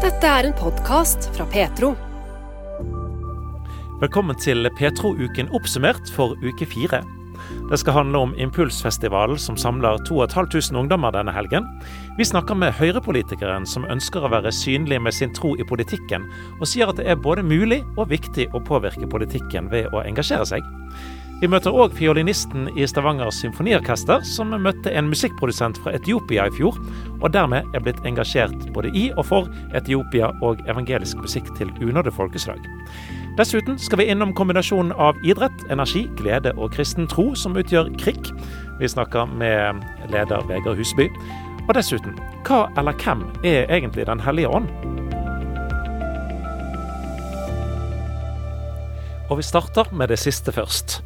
Dette er en podkast fra Petro. Velkommen til Petro-uken oppsummert for uke fire. Det skal handle om Impulsfestivalen som samler 2500 ungdommer denne helgen. Vi snakker med høyrepolitikeren som ønsker å være synlig med sin tro i politikken, og sier at det er både mulig og viktig å påvirke politikken ved å engasjere seg. Vi møter òg fiolinisten i Stavanger symfoniorkester, som møtte en musikkprodusent fra Etiopia i fjor, og dermed er blitt engasjert både i og for Etiopia og evangelisk musikk til unådde folkeslag. Dessuten skal vi innom kombinasjonen av idrett, energi, glede og kristen tro, som utgjør KRIK. Vi snakker med leder Vegard Husby. Og dessuten, hva eller hvem er egentlig Den hellige ånd? Og vi starter med det siste først.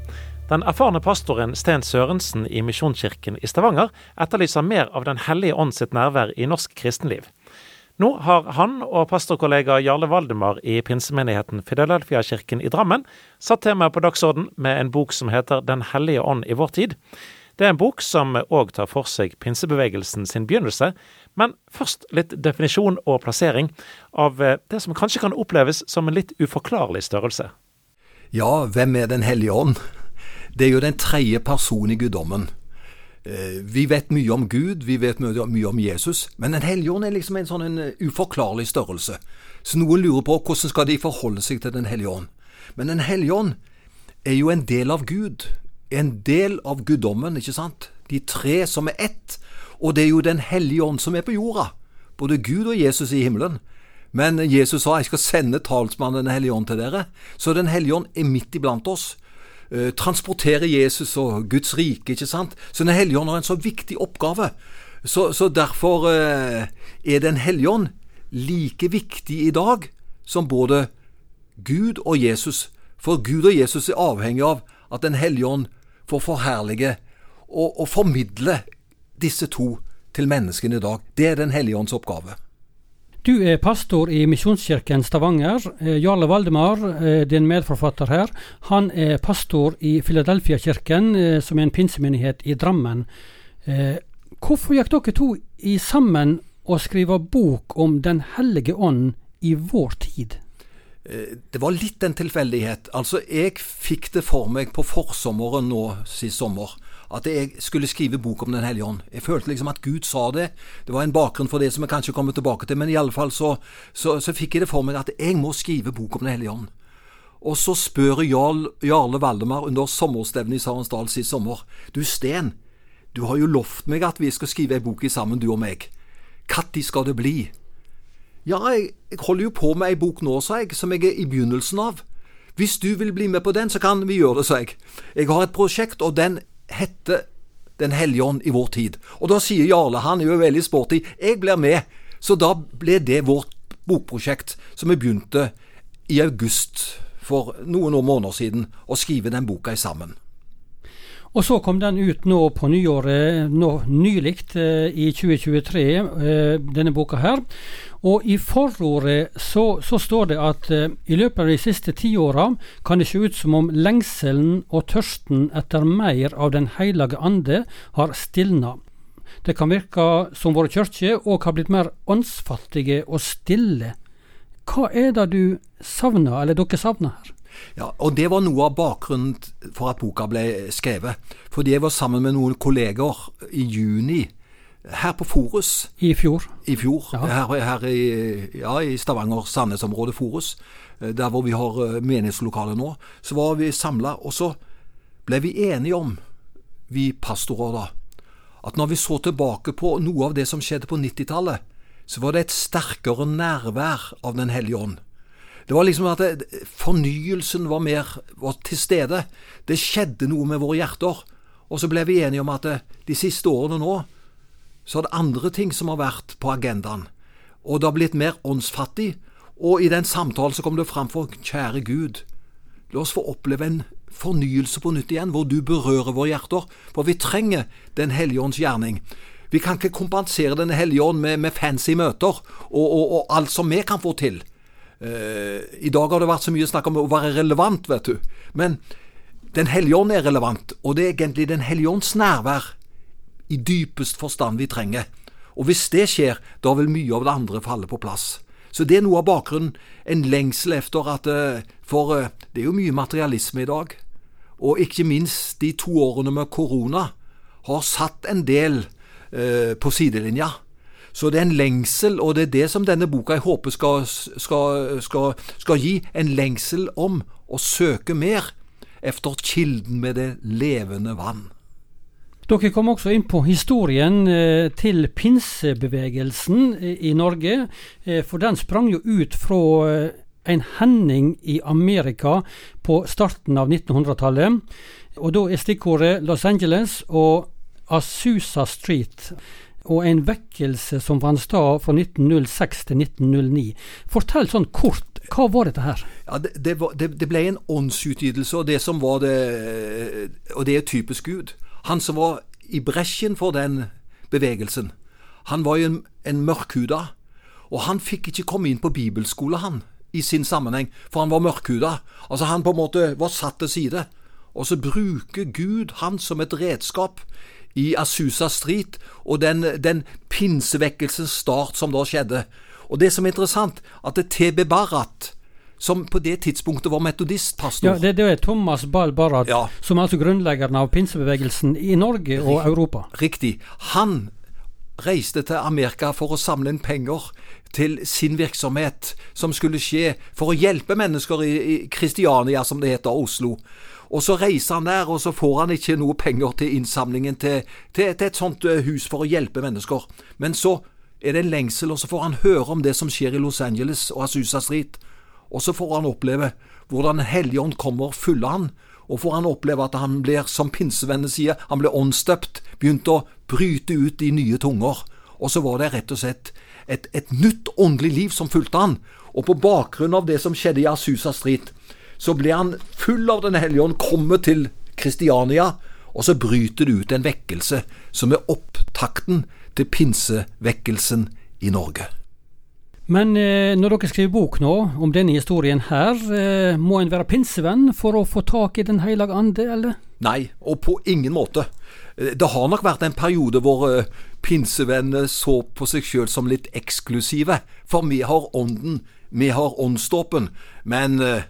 Den erfarne pastoren Sten Sørensen i Misjonskirken i Stavanger etterlyser mer av Den hellige ånd sitt nærvær i norsk kristenliv. Nå har han og pastorkollega Jarle Valdemar i pinsemenigheten Fidelelfia-kirken i Drammen satt temaet på dagsorden med en bok som heter Den hellige ånd i vår tid. Det er en bok som òg tar for seg pinsebevegelsen sin begynnelse, men først litt definisjon og plassering av det som kanskje kan oppleves som en litt uforklarlig størrelse. Ja, hvem er Den hellige ånd? Det er jo den tredje personen i guddommen. Vi vet mye om Gud, vi vet mye om Jesus, men Den hellige ånd er liksom en sånn en uforklarlig størrelse. Så noen lurer på hvordan skal de forholde seg til Den hellige ånd. Men Den hellige ånd er jo en del av Gud, en del av guddommen, ikke sant? De tre som er ett. Og det er jo Den hellige ånd som er på jorda. Både Gud og Jesus i himmelen. Men Jesus sa jeg skal sende talsmannen Den hellige ånd til dere. Så Den hellige ånd er midt iblant oss. Transportere Jesus og Guds rike, ikke sant. Så Den hellige ånd har en så viktig oppgave. Så, så derfor er Den hellige ånd like viktig i dag som både Gud og Jesus. For Gud og Jesus er avhengig av at Den hellige ånd får forherlige og, og formidle disse to til menneskene i dag. Det er Den hellige ånds oppgave. Du er pastor i Misjonskirken Stavanger. Jarle Valdemar, din medforfatter her, han er pastor i Filadelfia-kirken, som er en pinsemenighet i Drammen. Hvorfor gikk dere to i sammen og skrive bok om Den hellige ånd i vår tid? Det var litt en tilfeldighet. Altså, jeg fikk det for meg på forsommeren nå sist sommer at jeg skulle skrive bok om Den hellige ånd. Jeg følte liksom at Gud sa det. Det var en bakgrunn for det som jeg kanskje kommer tilbake til, men i alle fall så, så, så fikk jeg det for meg at jeg må skrive bok om Den hellige ånd. Og så spør Jarl, Jarle Valdemar under sommerstevnet i Sarensdal sist sommer. Du Sten, du har jo lovt meg at vi skal skrive ei bok sammen, du og meg. Når skal det bli? Ja, jeg, jeg holder jo på med ei bok nå, sa jeg, som jeg er i begynnelsen av. Hvis du vil bli med på den, så kan vi gjøre det, sa jeg. Jeg har et prosjekt, og den heter Den hellige ånd i vår tid. Og da sier Jarle, han er jo veldig sporty, jeg blir med. Så da ble det vårt bokprosjekt, som vi begynte i august for noen år måneder siden, å skrive den boka sammen. Og så kom den ut nå på nyåret, nå nylig i 2023, denne boka her. Og i forordet så, så står det at uh, i løpet av de siste tiåra kan det se ut som om lengselen og tørsten etter mer av Den hellige ande har stilna. Det kan virke som våre kirker òg har blitt mer åndsfattige og stille. Hva er det du savner, eller dere savner her? Ja, og Det var noe av bakgrunnen for at boka ble skrevet. Fordi jeg var sammen med noen kolleger i juni her på Forus. I fjor. I fjor. Ja. Her, her, i, ja, i Stavanger-Sandnes-området Forus, der hvor vi har menighetslokale nå. Så var vi samla, og så ble vi enige om, vi pastorer da, at når vi så tilbake på noe av det som skjedde på 90-tallet, så var det et sterkere nærvær av Den hellige ånd. Det var liksom at det, fornyelsen var mer var til stede. Det skjedde noe med våre hjerter. Og så ble vi enige om at det, de siste årene nå så er det andre ting som har vært på agendaen. Og det har blitt mer åndsfattig. Og i den samtalen så kom det fram for kjære Gud, la oss få oppleve en fornyelse på nytt igjen, hvor du berører våre hjerter. For vi trenger Den hellige ånds gjerning. Vi kan ikke kompensere Den hellige ånd med, med fancy møter og, og, og, alt som vi kan få til. Uh, I dag har det vært så mye snakk om å være relevant, vet du. Men Den hellige ånd er relevant, og det er egentlig Den hellige ånds nærvær i dypest forstand vi trenger. Og hvis det skjer, da vil mye av det andre falle på plass. Så det er noe av bakgrunnen. En lengsel etter at eh, For eh, det er jo mye materialisme i dag. Og ikke minst de to årene med korona har satt en del eh, på sidelinja. Så det er en lengsel, og det er det som denne boka jeg håper skal, skal, skal, skal gi. En lengsel om å søke mer efter kilden med det levende vann. Dere kom også inn på historien eh, til pinsebevegelsen i Norge. Eh, for den sprang jo ut fra eh, en hending i Amerika på starten av 1900-tallet. Og da er stikkordet Los Angeles og Asusa Street. Og en vekkelse som fant sted fra 1906 til 1909. Fortell sånn kort, hva var dette her? Ja, det, det, var, det, det ble en åndsutgytelse, og det som var det Og det er typisk Gud. Han som var i bresjen for den bevegelsen, han var jo en, en mørkhuda. Og han fikk ikke komme inn på bibelskole, han, i sin sammenheng, for han var mørkhuda. Altså, han på en måte var satt til side. Og så bruker Gud han som et redskap i Asusa Street og den, den pinsevekkelsens start som da skjedde. Og det som er interessant, at TB Barrat, som på det tidspunktet var metodistpastor Ja, det, det er Thomas Ball Barrat, Ja. som er altså grunnleggeren av pinsebevegelsen i Norge og Europa. Riktig. Han reiste til Amerika for å samle inn penger til sin virksomhet, som skulle skje for å hjelpe mennesker i, i Kristiania, som det heter, Oslo. Og så reiser han der, og så får han ikke noe penger til innsamlingen til, til, til et sånt eh, hus for å hjelpe mennesker. Men så er det en lengsel, og så får han høre om det som skjer i Los Angeles og Asusa Street. Og så får han oppleve hvordan Den kommer og fyller han, og får han oppleve at han blir, som pinsevennene sier, han ble åndsdøpt, begynte å bryte ut i nye tunger. Og så var det rett og slett et, et nytt åndelig liv som fulgte han. Og på bakgrunn av det som skjedde i Asusa Street, så ble han full av Den hellige ånd, kommet til Kristiania, og så bryter det ut en vekkelse som er opptakten til pinsevekkelsen i Norge. Men eh, når dere skriver bok nå om denne historien her, eh, må en være pinsevenn for å få tak i Den hellige ande, eller? Nei, og på ingen måte. Eh, Det har nok vært en periode hvor eh, pinsevennene så på seg sjøl som litt eksklusive. For vi har ånden, vi har åndsdåpen. Men eh,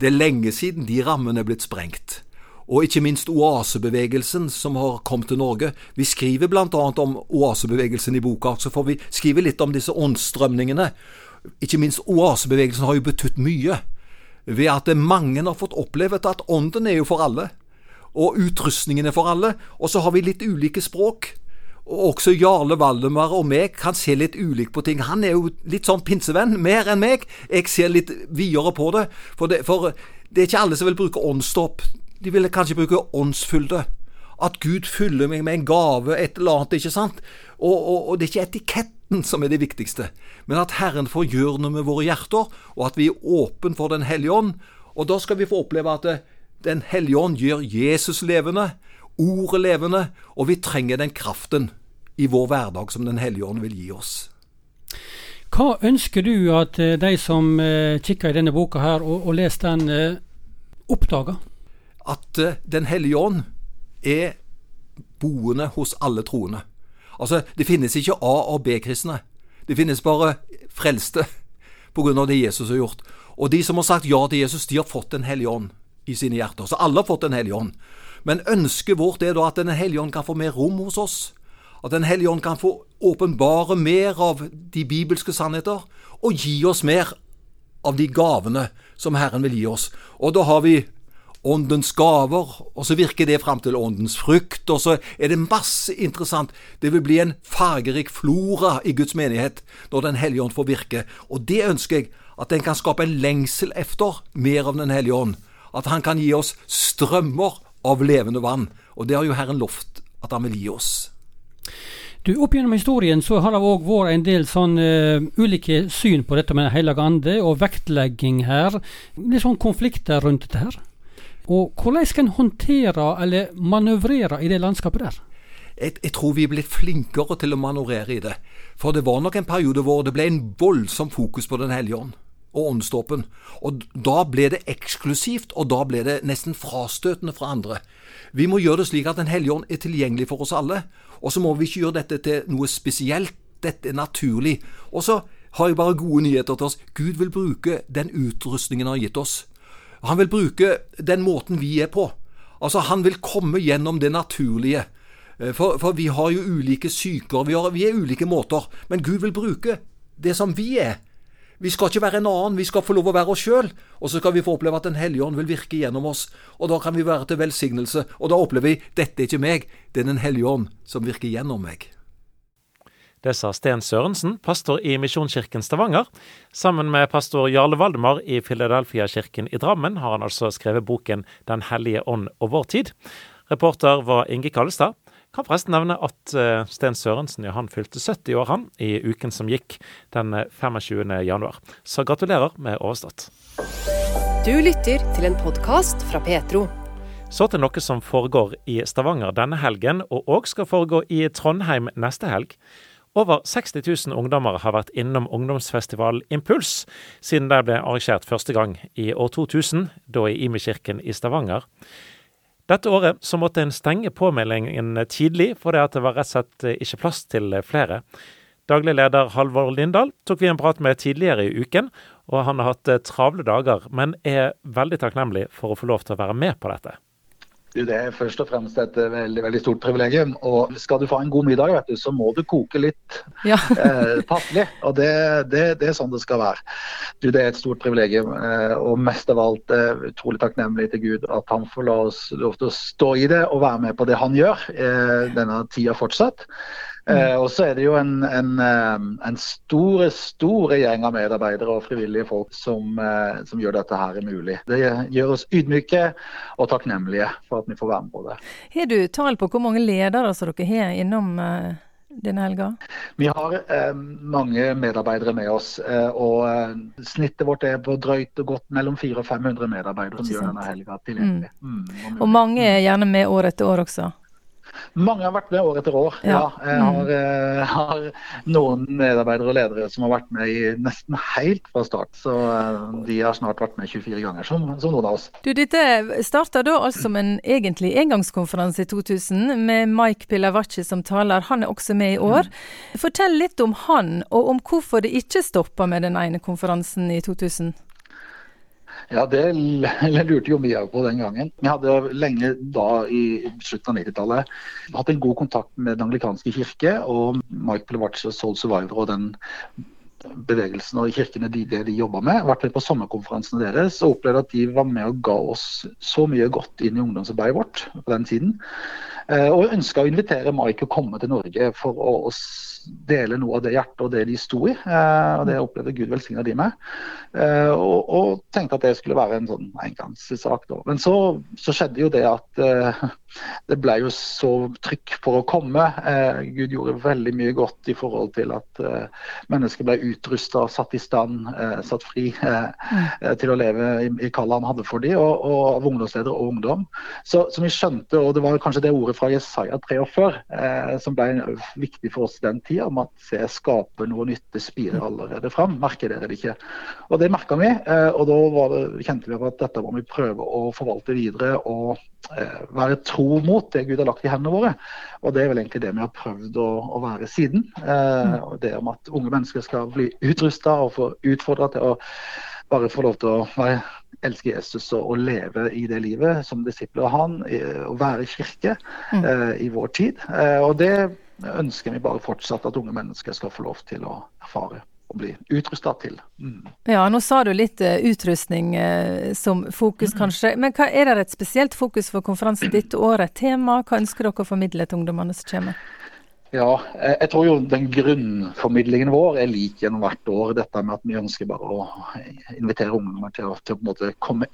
det er lenge siden de rammene er blitt sprengt. Og ikke minst oasebevegelsen som har kommet til Norge. Vi skriver bl.a. om oasebevegelsen i boka, så får vi skrive litt om disse åndsstrømningene. Ikke minst oasebevegelsen har jo betydd mye. Ved at mange har fått oppleve at ånden er jo for alle og utrustningen er for alle. Og så har vi litt ulike språk. Og også Jarle Valdemar og meg kan se litt ulikt på ting. Han er jo litt sånn pinsevenn, mer enn meg. Jeg ser litt videre på det. For det, for det er ikke alle som vil bruke åndsdåp. De ville kanskje bruke åndsfylde. At Gud fyller meg med en gave, et eller annet, ikke sant? Og, og, og det er ikke etiketten som er det viktigste, men at Herren får gjøre noe med våre hjerter, og at vi er åpne for Den hellige ånd. Og da skal vi få oppleve at det, Den hellige ånd gjør Jesus levende, ordet levende, og vi trenger den kraften i vår hverdag som Den hellige ånd vil gi oss. Hva ønsker du at eh, de som eh, kikker i denne boka her og, og leser den, eh, oppdager? At eh, Den hellige ånd er boende hos alle troende. Altså, det finnes ikke A- og B-kristne. Det finnes bare frelste av det Jesus har gjort. Og de som har sagt ja til Jesus, de har fått Den hellige ånd i sine hjerter. Så alle har fått Den hellige ånd. Men ønsket vårt er da at Den hellige ånd kan få mer rom hos oss. At Den hellige ånd kan få åpenbare mer av de bibelske sannheter, og gi oss mer av de gavene som Herren vil gi oss. Og da har vi åndens gaver, og så virker det fram til åndens frukt, og så er det masse interessant. Det vil bli en fargerik flora i Guds menighet når Den hellige ånd får virke. Og det ønsker jeg at den kan skape en lengsel efter mer av Den hellige ånd. At han kan gi oss strømmer av levende vann. Og det har jo Herren lovt at han vil gi oss. Du, Opp gjennom historien så har det òg vært en del sånn uh, ulike syn på dette med Den hellige ande, og vektlegging her. Litt sånn konflikter rundt dette her. Og hvordan skal en håndtere eller manøvrere i det landskapet der? Jeg, jeg tror vi er blitt flinkere til å manøvrere i det. For det var nok en periode hvor det ble en voldsom fokus på Den hellige ånd og åndsdåpen. Og da ble det eksklusivt, og da ble det nesten frastøtende fra andre. Vi må gjøre det slik at Den hellige ånd er tilgjengelig for oss alle. Og så må vi ikke gjøre dette til noe spesielt. Dette er naturlig. Og så har jeg bare gode nyheter til oss. Gud vil bruke den utrustningen han har gitt oss. Han vil bruke den måten vi er på. Altså, Han vil komme gjennom det naturlige. Eh, for, for vi har jo ulike syker, vi, vi er ulike måter. Men Gud vil bruke det som vi er. Vi skal ikke være en annen, vi skal få lov å være oss sjøl. Og så skal vi få oppleve at Den hellige ånd vil virke gjennom oss. Og da kan vi være til velsignelse. Og da opplever vi dette er ikke meg, det er Den hellige ånd som virker gjennom meg. Det sa Sten Sørensen, pastor i Misjonskirken Stavanger. Sammen med pastor Jarle Valdemar i Filadelfia-kirken i Drammen har han altså skrevet boken Den hellige ånd og vår tid. Reporter var Inge Kallestad. Kan forresten nevne at uh, Sten Sørensen ja, han fylte 70 år han, i uken som gikk den 25. januar. Så gratulerer med overstått. Du lytter til en podkast fra Petro. Så til noe som foregår i Stavanger denne helgen, og òg skal foregå i Trondheim neste helg. Over 60 000 ungdommer har vært innom ungdomsfestival Impuls siden det ble arrangert første gang i år 2000, da i Imi-kirken i Stavanger. Dette året så måtte en stenge påmeldingen tidlig, fordi det var rett og slett ikke plass til flere. Daglig leder Halvor Lindahl tok vi en prat med tidligere i uken, og han har hatt travle dager, men er veldig takknemlig for å få lov til å være med på dette. Det er først og fremst et veldig veldig stort privilegium. Og skal du få en god middag, vet du, så må du koke litt ja. eh, passelig. Og det, det, det, er sånn det skal være. Du, det er et stort privilegium. Eh, og mest av alt eh, utrolig takknemlig til Gud at han får la oss lov til å stå i det og være med på det han gjør eh, denne tida fortsatt. Mm. Eh, og så er det jo en, en, en store, store gjeng av medarbeidere og frivillige folk som, eh, som, gjør dette her mulig. Det gjør oss ydmyke og takknemlige for at vi får være med på det. Har du tall på hvor mange ledere som dere har innom eh, denne helga? Vi har eh, mange medarbeidere med oss. Eh, og eh, Snittet vårt er på drøyt og godt mellom 400 og 500 medarbeidere som gjør denne helga tilgjengelig. Mm. Mm, og mange er gjerne med år etter år også? Mange har vært med år etter år. Ja. ja jeg har, mm. har, noen medarbeidere og ledere som har vært med i nesten helt fra start. Så eh, de har snart vært med 24 ganger, som, som noen av oss. Du, Dette starta da altså som en egentlig engangskonferanse i 2000, med Mike Pilavacci som taler. Han er også med i år. Mm. Fortell litt om han, og om hvorfor det ikke stoppa med den ene konferansen i 2000. Ja, det lurte jo mye på den gangen. Vi hadde lenge da, i slutten av 90-tallet, hatt en god kontakt med Den anglikanske kirke og Mike og Soul Survivor og den bevegelsen og kirkene de, det de jobba med. Vært med på sommerkonferansene deres og opplevde at de var med og ga oss så mye godt inn i ungdomsarbeidet vårt på den tiden. Eh, og ønska å invitere Mike å komme til Norge for å, dele noe av det hjertet og det de sto i. Eh, og Det opplevde Gud velsigna de med. Eh, og, og, tenkte at det skulle være en sånn engangssak. Men så, så, skjedde jo det at det ble jo så trykk for å komme. Gud gjorde veldig mye godt i forhold til at mennesker ble utrusta, satt i stand, satt fri til å leve i, i kallet han hadde for dem, og, og av ungdomsledere og ungdom. Så, så vi skjønte, og det var kanskje det ordet fra Jesaja 43 eh, som ble viktig for oss den tida, om at se, skaper noe nytt, det spirer allerede fram. Merker dere det ikke? Og Det merka vi, eh, og da det, kjente vi at dette må vi prøve å forvalte videre og eh, være tro mot det Gud har lagt i hendene våre. Og Det er vel egentlig det vi har prøvd å, å være siden. Eh, og det om at unge mennesker skal bli utrusta og få utfordra til å bare få lov til å være elske Jesus og, og, leve i det livet som disipler av han, å være i kirke mm. eh, i vår tid. Eh, og det ønsker vi bare fortsatt at unge mennesker skal få lov til å erfare og bli utrusta til. Mm. Ja, nå sa du litt uh, utrustning uh, som fokus, mm. kanskje. Men hva, er det et spesielt fokus for konferansen ditt året? Tema? Hva ønsker dere å formidle til ungdommene som kommer? Ja, jeg tror jo den grunnformidlingen vår er lik gjennom hvert år. Dette med at vi ønsker bare å invitere ungdommer til å, til å komme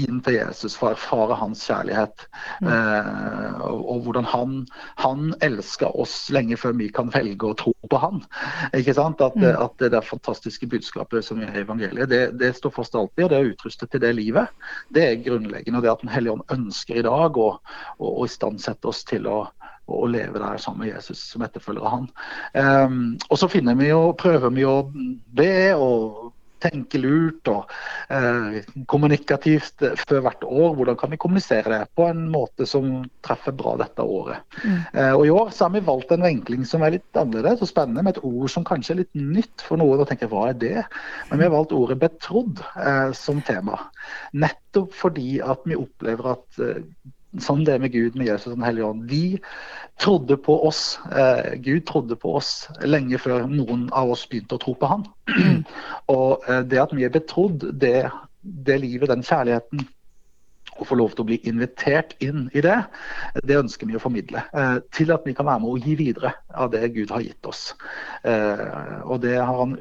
inn til Jesus for å erfare hans kjærlighet. Mm. Eh, og, og, hvordan han, han elsker oss lenge før vi kan velge å tro på han. Ikke sant? At, mm. at det der fantastiske budskapet som er i evangeliet, det, det, står fast alltid. Og det er utrustet til det livet, det er grunnleggende. Og det at Den hellige ånd ønsker i dag å, å, å istandsette oss til å og leve der sammen med Jesus som etterfølger han. Um, og så finner vi jo, prøver vi å be og tenke lurt og uh, kommunikativt før hvert år. Hvordan kan vi kommunisere det på en måte som treffer bra dette året. Mm. Uh, og I år så har vi valgt en vinkling som er litt annerledes og spennende, med et ord som kanskje er litt nytt for noen. og tenker, hva er det? Men vi har valgt ordet betrodd uh, som tema. Nettopp fordi at vi opplever at sånn det er med Gud, med Jesus og Den hellige ånd. Vi trodde på oss. Eh, Gud trodde på oss lenge før noen av oss begynte å tro på Han. og eh, det at vi er betrodd, det, det livet, den kjærligheten, å få lov til å bli invitert inn i det, det ønsker vi å formidle. Eh, til at vi kan være med å gi videre av det Gud har gitt oss. Eh, og det har han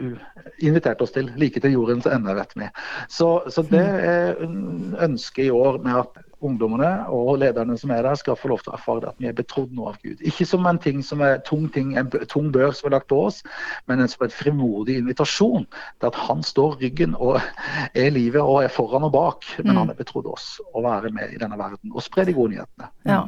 invitert oss til, like til jordens ende, vet vi. Så, så det er ønsket i år med at ungdommene og lederne som er der, skal få lov til å erfare at vi er betrodd noe av Gud. Ikke som en ting som er tung, ting, en tung bør som er lagt på oss, men som en frimodig invitasjon til at han står ryggen og er livet og er foran og bak. Men han mm. er betrodd oss å være med i denne verden og spre de gode nyhetene. Ja.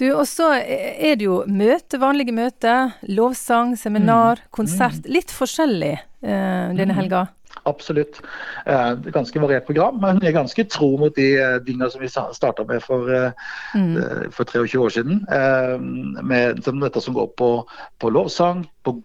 Du, Og så er det jo møte, vanlige møter. Lovsang, seminar, mm. konsert. Mm. Litt forskjellig eh, denne helga. Absolutt. Eh, ganske variert program, men jeg er ganske tro mot de eh, tingene som vi starta med for, eh, mm. for 23 år siden. Med dette som går på, på lovsang, på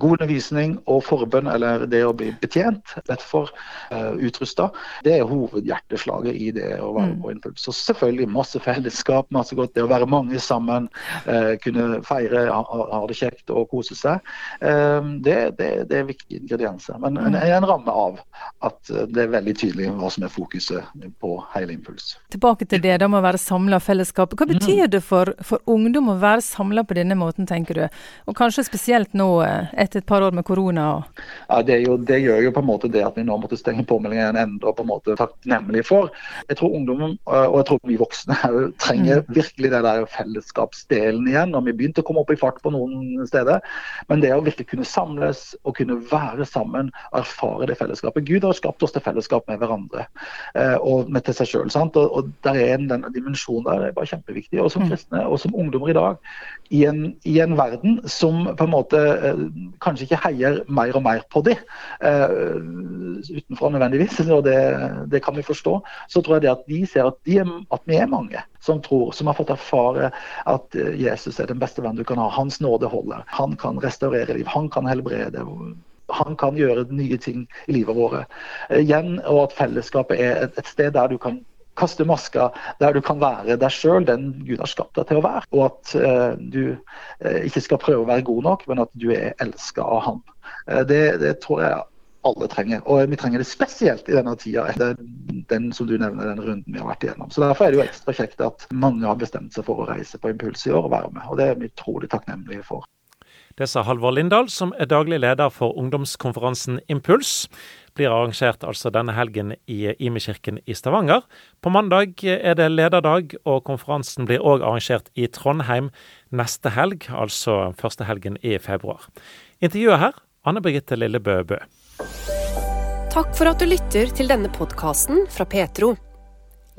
god undervisning og forbønn, eller det å bli betjent, derfor uh, eh, utrusta, det er hovedhjerteslaget i det å være mm. på impuls. Så selvfølgelig masse fellesskap, masse godt. Det å være mange sammen, uh, kunne feire, ha, ha, det kjekt og kose seg. Uh, det, det, det, er viktige ingredienser. Men det mm. en ramme av at det er veldig tydelig hva som er fokuset på hele Impuls. Tilbake til det, da med å være samla fellesskap. Hva betyr mm. det for, for ungdom å være samla på denne måten, tenker du? Og kanskje spesielt nå etter et par år med korona? Ja, det, jo, det, gjør jo på en måte det at vi nå måtte stenge påmeldingen enda på en måte takknemlig for. Jeg tror ungdommen, og jeg tror vi voksne trenger mm. virkelig det der fellesskapsdelen igjen. og Vi begynte å komme opp i fart på noen steder. Men det å virkelig kunne samles og kunne være sammen erfare det fellesskapet. Gud har skapt oss til fellesskap med hverandre eh, og med til seg sjøl. Og, og der er en den dimensjonen der er bare kjempeviktig. Og som mm. kristne og som ungdommer i dag, i en, i en verden som på en måte eh, kanskje ikke heier mer og mer på de uh, utenfra nødvendigvis, og det, det, kan vi forstå, så tror jeg det at de ser at, de at, vi er mange som tror, som har fått erfare at eh, Jesus er den beste venn du kan ha. Hans nåde holder. Han kan restaurere liv, han kan helbrede han kan gjøre nye ting i livet vårt. Eh, igjen, og at fellesskapet er et sted der du kan kaste maska der du kan være deg sjøl, den Gud har skapt deg til å være. Og at eh, du eh, ikke skal prøve å være god nok, men at du er elska av Han. Eh, det, det, tror jeg alle trenger. Og vi trenger det spesielt i denne tida, den, den som du nevner, den runden vi har vært igjennom. Så Derfor er det jo ekstra kjekt at mange har bestemt seg for å reise på Impuls i år og være med. Og det er vi utrolig takknemlige for. Det sa Halvor Lindahl, som er daglig leder for ungdomskonferansen Impuls blir arrangert altså denne helgen i Imekirken i Stavanger. På mandag er det lederdag, og konferansen blir òg arrangert i Trondheim neste helg, altså første helgen i februar. Intervjuet her, Anne Birgitte Lillebø Bø. Takk for at du lytter til denne podkasten fra Petro.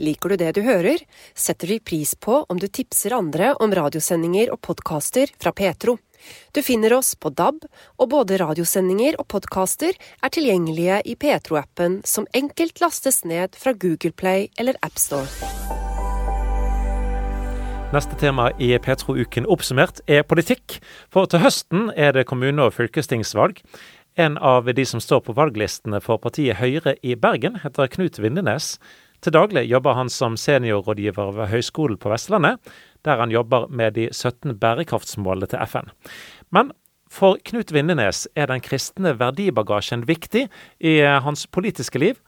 Liker du det du hører, setter vi pris på om du tipser andre om radiosendinger og podkaster fra Petro. Du finner oss på DAB, og både radiosendinger og podkaster er tilgjengelige i Petro-appen, som enkelt lastes ned fra Google Play eller AppStore. Neste tema i Petro-uken oppsummert er politikk. For til høsten er det kommune- og fylkestingsvalg. En av de som står på valglistene for partiet Høyre i Bergen, heter Knut Vindenes. Til daglig jobber han som seniorrådgiver ved Høgskolen på Vestlandet, der han jobber med de 17 bærekraftsmålene til FN. Men for Knut Vindenes er den kristne verdibagasjen viktig i eh, hans politiske liv.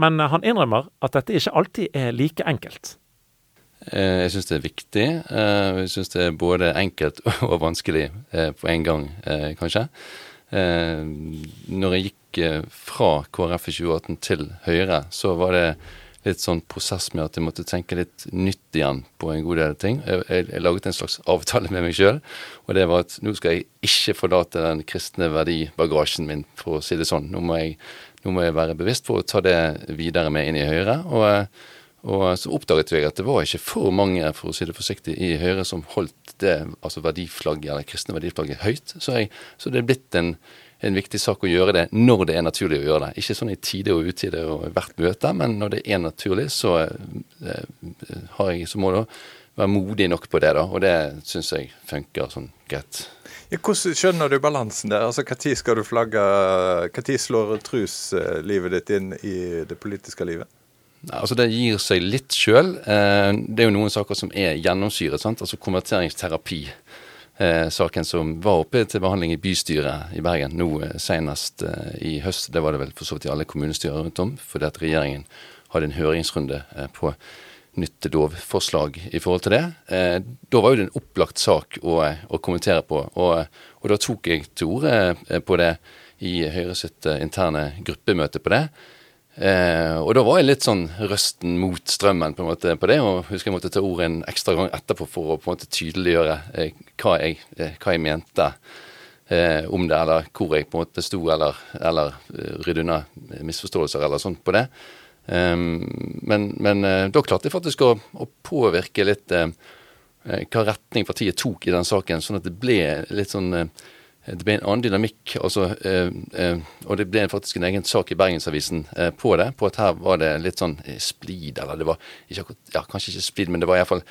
Men han innrømmer at dette ikke alltid er like enkelt. Eh, jeg syns det er viktig. Eh, jeg syns det er både enkelt og vanskelig på en gang, kanskje. Når jeg gikk fra KrF i 2018 til Høyre, så var det litt sånn prosess med at jeg måtte tenke litt nytt igjen på en god del ting. Jeg, jeg, jeg laget en slags avtale med meg sjøl, og det var at nå skal jeg ikke forlate den kristne verdibagasjen min, for å si det sånn. Nå må jeg, nå må jeg være bevisst på å ta det videre med inn i Høyre. Og, og så oppdaget jeg at det var ikke for mange, for å si det forsiktig, i Høyre som holdt det altså verdiflagget, eller kristne verdiflagget høyt. Så, jeg, så det er blitt en en viktig sak å gjøre det når det er naturlig å gjøre det. Ikke sånn i tide og utide og hvert møte, men når det er naturlig, så eh, har jeg så må det være modig nok på det, da. Og det syns jeg funker sånn greit. Ja, hvordan skjønner du balansen der? Altså, Når skal du flagge Når slår truslivet ditt inn i det politiske livet? Altså Det gir seg litt sjøl. Eh, det er jo noen saker som er gjennomsyret. sant? Altså konverteringsterapi eh, saken som var oppe til behandling i bystyret i Bergen nå eh, senest eh, i høst. Det var det vel for så vidt i alle kommunestyrer rundt om, fordi at regjeringen hadde en høringsrunde eh, på nytt lovforslag i forhold til det. Eh, da var jo det en opplagt sak å, å kommentere på, og, og, da tok jeg til orde eh, på det i Høyre sitt interne gruppemøte på det. Eh, og da var jeg litt sånn røsten mot strømmen på en måte på det, og husker jeg måtte ta ordet en ekstra gang etterpå for å på en måte tydeliggjøre eh, hva, jeg, eh, hva, jeg, mente eh, om det, eller hvor jeg på en måte sto, eller, eller eh, rydde unna misforståelser eller sånt på det. Ehm, men, men eh, da klarte jeg faktisk å, å påvirke litt hva retning partiet tok i den saken, sånn at det ble litt sånn det ble en annen dynamikk. Altså, eh, eh, og det ble faktisk en egen sak i Bergensavisen eh, på det. På at her var det litt sånn eh, splid, eller det var ikke, ja, kanskje ikke splid, men det var iallfall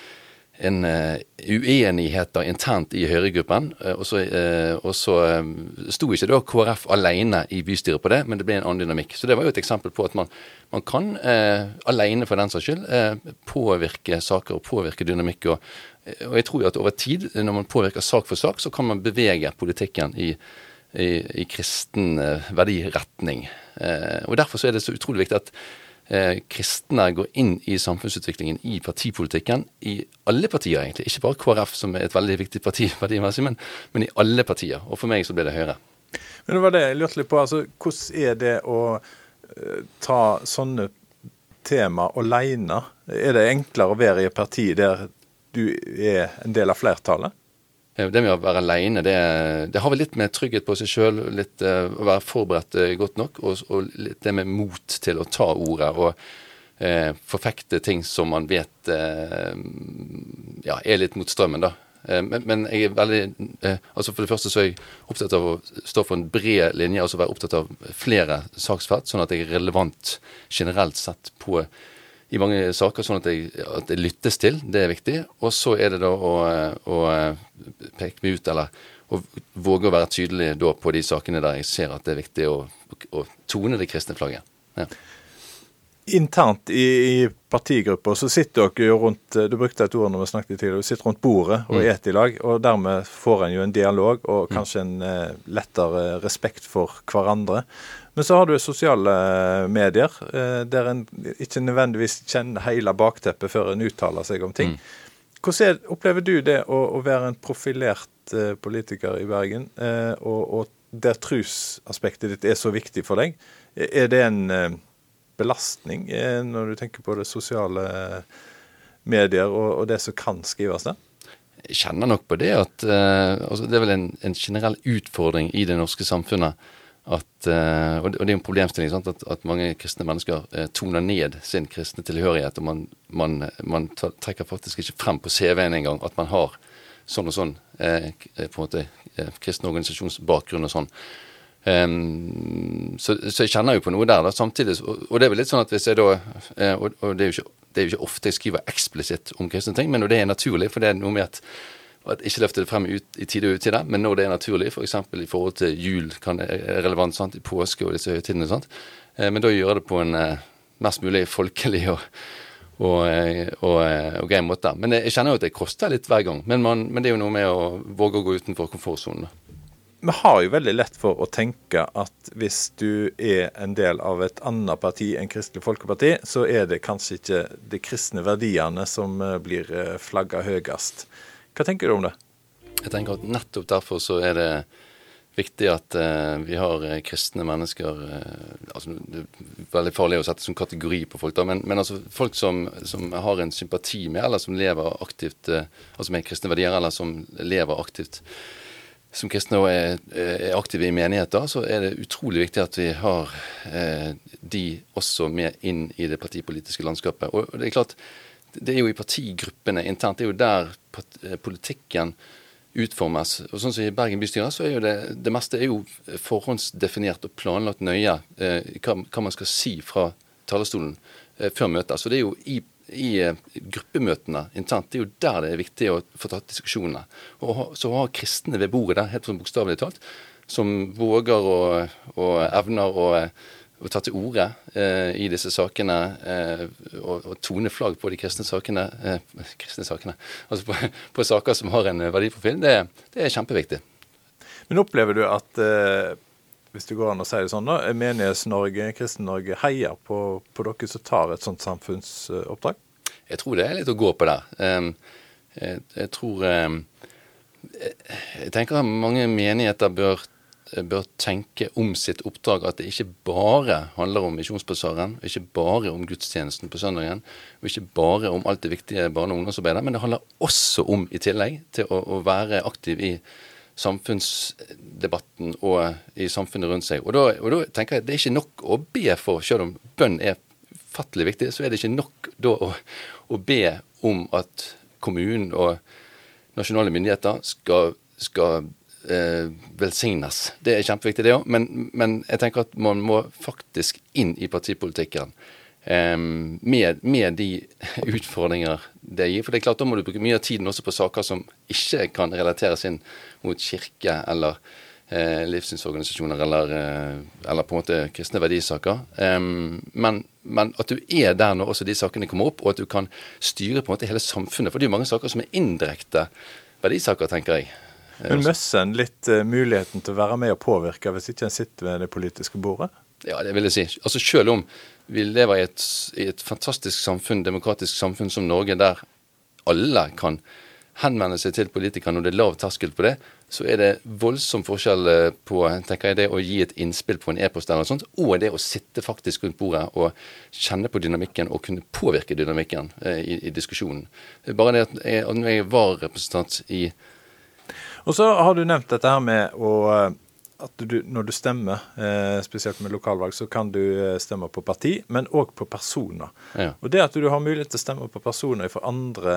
en uh, uenigheter internt i Høyre-gruppen. Og så, uh, sto ikke da KrF alene i bystyret på det, men det ble en annen dynamikk. Så det var jo et eksempel på at man, man kan, alene for den saks skyld, påvirke saker og påvirke dynamikk. og og jeg tror jo at over tid, når man påvirker sak for sak, så kan man bevege politikken i, i, i kristen eh, verdiretning. Eh, og Derfor så er det så utrolig viktig at eh, kristne går inn i samfunnsutviklingen i partipolitikken i alle partier, egentlig. Ikke bare KrF, som er et veldig viktig parti men, men, i alle partier. Og for meg så ble det Høyre. Men det var det jeg lurte litt på. altså Hvordan er det å ta sånne tema alene? Er det enklere å være i et parti der du er en del av flertallet? Det med å være alene, det, det har vel litt med trygghet på seg sjøl, litt uh, å være forberedt uh, godt nok, og, og, litt det med mot til å ta ordet og uh, forfekte ting som man vet ja, er litt mot strømmen, da. Men, men, jeg er veldig altså For det første så er jeg opptatt av å stå for en bred linje, altså være opptatt av flere saksfelt, sånn at jeg er relevant generelt sett på i mange saker, sånn at, det, at det lyttes til. Det er viktig. Og så er det da å, å peke meg ut, eller å våge å være tydelig da på de sakene der jeg ser at det er viktig å, å tone det kristne flagget. Ja. Internt i, i partigruppa så sitter dere jo rundt Du brukte et ord når vi snakket tidligere. Du sitter rundt bordet og mm. et i lag, og dermed får en jo en dialog og kanskje en eh, lettere respekt for hverandre. Men så har du sosiale eh, medier, eh, der en ikke nødvendigvis kjenner hele bakteppet før en uttaler seg om ting. Mm. Hvordan opplever du det å, å være en profilert uh, politiker i Bergen, og, og, der trusaspektet ditt er så viktig for deg? Er det en belastning når du tenker på det sosiale medier og, og det som kan skrives der? Jeg kjenner nok på det at altså det er vel en, en generell utfordring i det norske samfunnet at, uh, og det er en problemstilling sant, at, at, mange kristne mennesker uh, toner ned sin kristne tilhørighet. og Man, man, man trekker faktisk ikke frem på CV-en engang at man har sånn og sånn uh, på en måte kristen organisasjonsbakgrunn og sånn. Um, så, så, jeg kjenner jo på noe der. da, samtidig, Og, og det er vel litt sånn at hvis jeg da og, og det, er jo ikke, det er jo ikke ofte jeg skriver eksplisitt om kristne ting, men det er naturlig, for det er noe med at og at ikke løfte det frem ut, i tide og utide, men når det er naturlig, f.eks. For i forhold til jul kan det er relevant, sant? i påske og disse høytidene. Sant? Eh, men da gjøre det på en eh, mest mulig folkelig og, og, eh, og, og, grei måte. Men jeg kjenner jo at det koster litt hver gang. Men, man, men det er jo noe med å våge å gå utenfor komfortsonen. Vi har jo veldig lett for å tenke at hvis du er en del av et annet parti enn Kristelig Folkeparti, så er det kanskje ikke de kristne verdiene som blir flagga høyest. Hva tenker du om det? Jeg tenker at nettopp derfor så er det viktig at uh, vi har uh, kristne mennesker uh, altså Det er veldig farlig å sette som kategori på folk, da, men, men altså folk som, som, har en sympati med, eller som lever aktivt altså med kristne verdier, eller som lever aktivt som kristne og er, er aktive i menigheter, så er det utrolig viktig at vi har de også med inn i det partipolitiske landskapet. Og, og det er klart, det er jo i partigruppene internt, det er jo der eh, politikken utformes. Og sånn som I Bergen bystyre så er jo det, det meste er jo forhåndsdefinert og planlagt nøye eh, hva, hva, man skal si fra talerstolen eh, før møtet. Så det er jo i, i eh, gruppemøtene internt det er jo der det er viktig å få tatt diskusjonene. Og Så har kristne ved bordet der, helt sånn bokstavelig talt, som våger og, og evner å å ta til orde eh, i disse sakene eh, og, og, tone flagg på de kristne sakene, eh, kristne sakene altså på, på, saker som har en verdiprofil, det, det er kjempeviktig. Men opplever du at eh, hvis det går an å si det sånn, da, Menighets-Norge, Kristen-Norge heier på, på, dere som tar et sånt samfunnsoppdrag? Jeg tror det er litt å gå på der. Um, jeg, jeg, tror um, Jeg tenker at mange menigheter bør bør tenke om sitt oppdrag at det ikke bare handler om Misjonsbasaren, ikke bare om gudstjenesten på søndagen, og ikke bare om alt det viktige barne- og ungdomsarbeidet, men det handler også om, i tillegg til å, å være aktiv i samfunnsdebatten og i samfunnet rundt seg. Og da, og da, tenker jeg at det er ikke nok å be for, selv om bønn er fattelig viktig, så er det ikke nok da å, å be om at kommunen og nasjonale myndigheter skal, skal eh, velsignes. Det er kjempeviktig, det òg. Men, men, jeg tenker at man må faktisk inn i partipolitikken eh, med, med, de utfordringer det gir. For det er klart da må du bruke mye av tiden også på saker som ikke kan relateres inn mot kirke eller eh, livssynsorganisasjoner eller, eh, eller, på en måte kristne verdisaker. Men, men, at du er der når også de sakene kommer opp, og at du kan styre på en måte hele samfunnet. For det er jo mange saker som er indirekte verdisaker, tenker jeg. Men mister en litt uh, muligheten til å være med og påvirke hvis ikke en sitter ved det politiske bordet? Ja, det vil jeg si. Altså Selv om vi lever i et, i et fantastisk samfunn, demokratisk samfunn som Norge, der alle kan henvende seg til politikerne når det er lav terskel på det, så er det voldsom forskjell eh, på tenker jeg, det å gi et innspill på en e-post eller noe sånt, og det å sitte faktisk rundt bordet og kjenne på dynamikken og kunne påvirke dynamikken eh, i, i, diskusjonen. Bare det at jeg, når jeg var representant i og så har du nevnt dette her med å eh, at du, når du stemmer, eh, spesielt med lokalvalg, så kan du eh, stemme på parti, men òg på personer. Ja. Og det at du har mulighet til å stemme på personer fra andre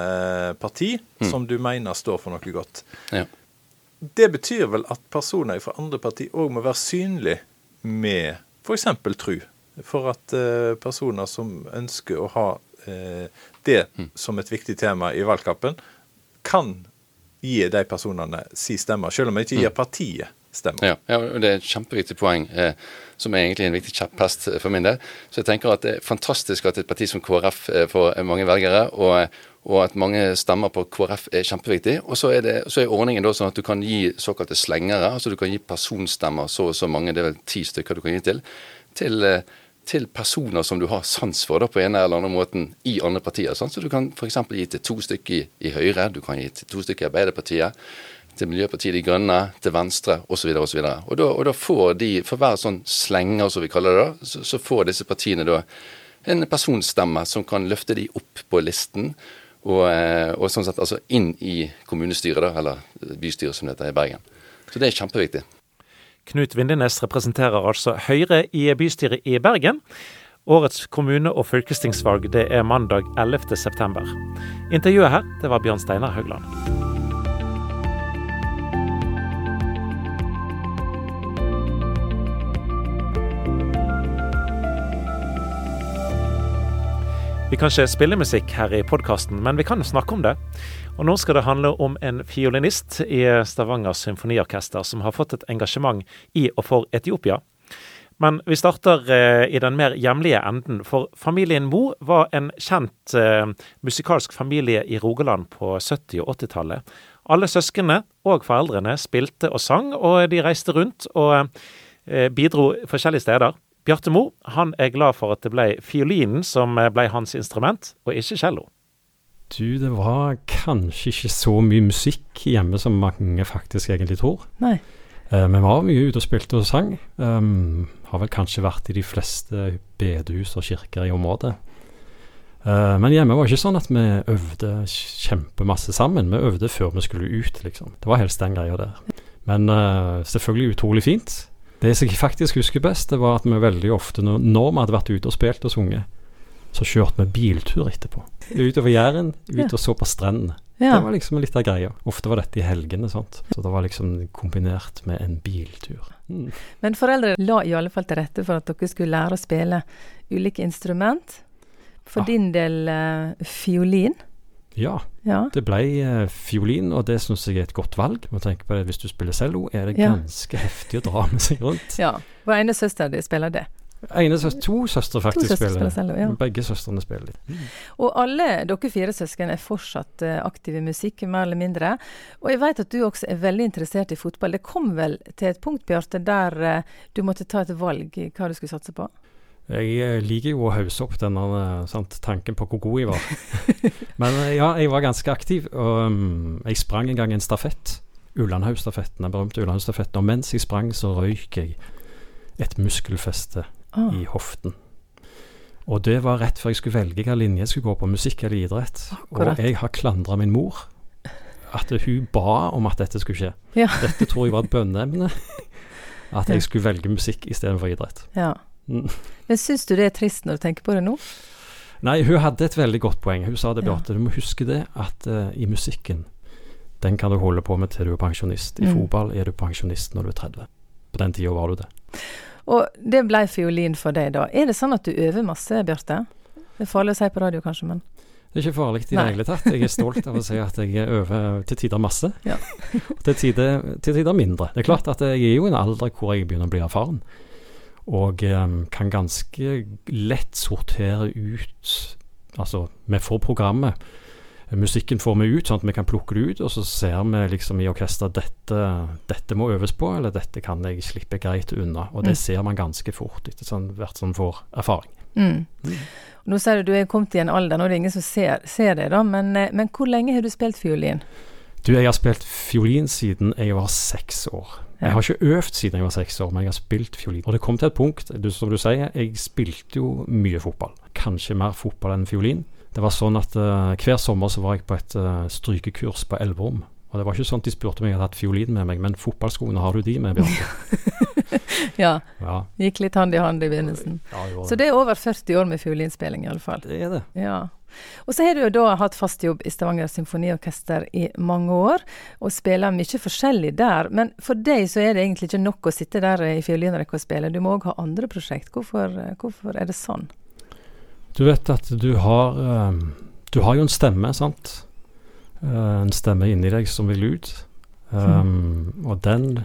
parti mm. som du mener står for noe godt, ja. det betyr vel at personer fra andre parti òg må være synlige med f.eks. tru. For at personer som ønsker å ha det mm. som et viktig tema i valgkampen, kan gi de personene si stemme, selv om vi ikke gir mm. partiet stemmer. Ja, ja, det er et kjempeviktig poeng, eh, som er egentlig en viktig kjepphest for min del. Så jeg tenker at det er fantastisk at et parti som KrF eh, får mange velgere, og, og, at mange stemmer på KrF er kjempeviktig. Og så er, det, så er ordningen da sånn at du kan gi såkalte slengere, altså du kan gi personstemmer, så og så mange, det er vel ti stykker du kan gi til, til eh, til personer som du har sans for da, på en eller annen måten i andre partier. Sånn. Så du kan f.eks. gi til to stykker i, i, Høyre, du kan gi til to stykker i Arbeiderpartiet, til Miljøpartiet De Grønne, til Venstre osv. osv. Og, da, og da får de, for hver sånn slenger, som vi kaller det, da, så, så får disse partiene da en personstemme som kan løfte de opp på listen. Og, eh, og sånn sett altså inn i kommunestyret, da, eller bystyret som det heter i Bergen. Så det er kjempeviktig. Knut Vindenes representerer altså Høyre i bystyret i Bergen. Årets kommune- og fylkestingsvalg det er mandag 11.9. Intervjuet her det var Bjørn Steinar Haugland. Vi kan ikke spille musikk her i podkasten, men vi kan snakke om det. Og nå skal det handle om en fiolinist i Stavanger symfoniorkester som har fått et engasjement i og for Etiopia. Men vi starter eh, i den mer hjemlige enden, for familien Mo var en kjent eh, musikalsk familie i Rogaland på 70- og 80-tallet. Alle søsknene og foreldrene spilte og sang, og de reiste rundt og eh, bidro forskjellige steder. Bjarte Mo han er glad for at det ble fiolinen som ble hans instrument, og ikke cello. Du, det var kanskje ikke så mye musikk hjemme som mange faktisk egentlig tror. Nei. Uh, vi var mye ute og spilte og sang. Um, har vel kanskje vært i de fleste bedehus og kirker i området. Uh, men hjemme var det ikke sånn at vi øvde kjempemasse sammen. Vi øvde før vi skulle ut, liksom. Det var helst den greia der. Men uh, selvfølgelig utrolig fint. Det som jeg faktisk husker best, det var at vi veldig ofte, når, når vi hadde vært ute og spilt og sunget, så kjørte vi biltur etterpå. Utover Jæren, ut og så på strendene. Ja. Det var liksom litt av greia. Ofte var dette i helgene, sant. Så det var liksom kombinert med en biltur. Mm. Men foreldre la i alle fall til rette for at dere skulle lære å spille ulike instrument. For Ja. din del uh, fiolin. Ja, Ja. det ble uh, fiolin, og det syns jeg er et godt valg. Må tenke på det, Hvis du spiller cello, er det ganske heftig å dra med seg rundt. ja. Vår ene søster di spiller det. Ene søs to søstre faktisk to spiller. spiller cello, ja. Begge søstrene spiller litt. Og alle dere fire søsken er fortsatt eh, aktive i musikk, mer eller mindre. Og jeg vet at du også er veldig interessert i fotball. Det kom vel til et punkt, Bjarte, der eh, du måtte ta et valg i hva du skulle satse på? Jeg eh, liker jo å hausse opp denne sant, tanken på hvor god jeg var. Men ja, jeg var ganske aktiv, og um, jeg sprang en gang en stafett. Ullandhaugstafetten, den berømte Ullandhaugstafetten. Og mens jeg sprang, så røyk jeg et muskelfeste Ah, i hoften. Og det var rett før jeg skulle velge hvilken linje jeg skulle gå på, musikk eller idrett. Akkurat. Og jeg har klandra min mor. At hun ba om at dette skulle skje. Ja. Dette tror jeg var et bønneemne. At jeg skulle velge musikk istedenfor idrett. ja. Mm. Men syns du det er trist når du tenker på det nå? Nei, hun hadde et veldig godt poeng. Hun sa det, Ja. Du må huske det at uh, i musikken, den kan du holde på med til du er pensjonist. I Mm. fotball er du pensjonist når du er 30. På den tida var du det. Og det ble fiolin for deg, da. Er det sånn at du øver masse, Bjarte? Det er farlig å si på radio, kanskje, men Det er ikke farlig i det hele tatt. Jeg er stolt av å si at jeg øver til tider masse. Ja. Og til tider, til tider mindre. Det er klart at jeg er jo i en alder hvor jeg begynner å bli erfaren. Og um, kan ganske lett sortere ut Altså, vi får programmet. Musikken får vi ut, sånn at vi kan plukke det ut, og så ser vi liksom i orkesteret dette, dette må øves på, eller dette kan jeg slippe greit unna. Og det Mm. ser man ganske fort etter sånn, hvert som får erfaring. mm. Mm. Nå sier du du er kommet i en alder, nå er det ingen som ser, ser det, da. Men, eh, men hvor lenge har du spilt fiolin? Du, jeg har spilt fiolin siden jeg var seks år. Jeg har ikke øvd siden jeg var seks år, men jeg har spilt fiolin. Og det kom til et punkt, du, som du sier, jeg spilte jo mye fotball. Kanskje mer fotball enn fiolin. Det var sånn at uh, hver sommer så var jeg på et uh, strykekurs på Elverum. Og det var ikke sånn at de spurte om jeg hadde hatt fiolin med meg, men fotballskoene har du de med, Bjarte? Ja, Ja. gikk litt hand i hand i begynnelsen. ja Så det er over 40 år med fiolinspilling, i alle fall. det er det. Ja. Og så har du jo da hatt fast jobb i Stavanger Symfoniorkester i mange år, og spiller mye forskjellig der. Men for deg så er det egentlig ikke nok å sitte der i fiolinrekka og spille, du må òg ha andre prosjekt. Hvorfor, hvorfor er det sånn? Du vet at du har eh, Du har jo en stemme, sant? Eh, en stemme inni deg som vil ut. Um, Og den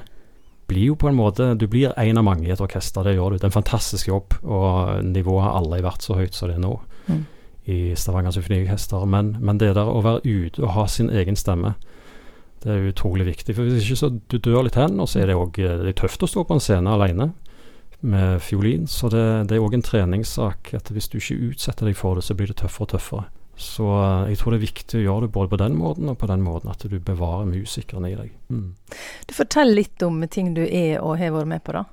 blir jo på en måte Du blir en av mange i et orkester, det gjør du. Det er en fantastisk jobb, og nivået har aldri vært så høyt som det er nå Mm. i Stavanger Symfoniorkester. Men, men det der å være ute og ha sin egen stemme, det er utrolig viktig. For hvis ikke så du dør litt hen, og så er det òg tøft å stå på en scene alene med fiolin. Så det, det er òg en treningssak at hvis du ikke utsetter deg for det, så blir det tøffere og tøffere. Så eh, jeg tror det er viktig å gjøre det både på den måten og på den måten at du bevarer musikeren i deg. Mm. Du Fortell litt om ting du er og har vært med på, da.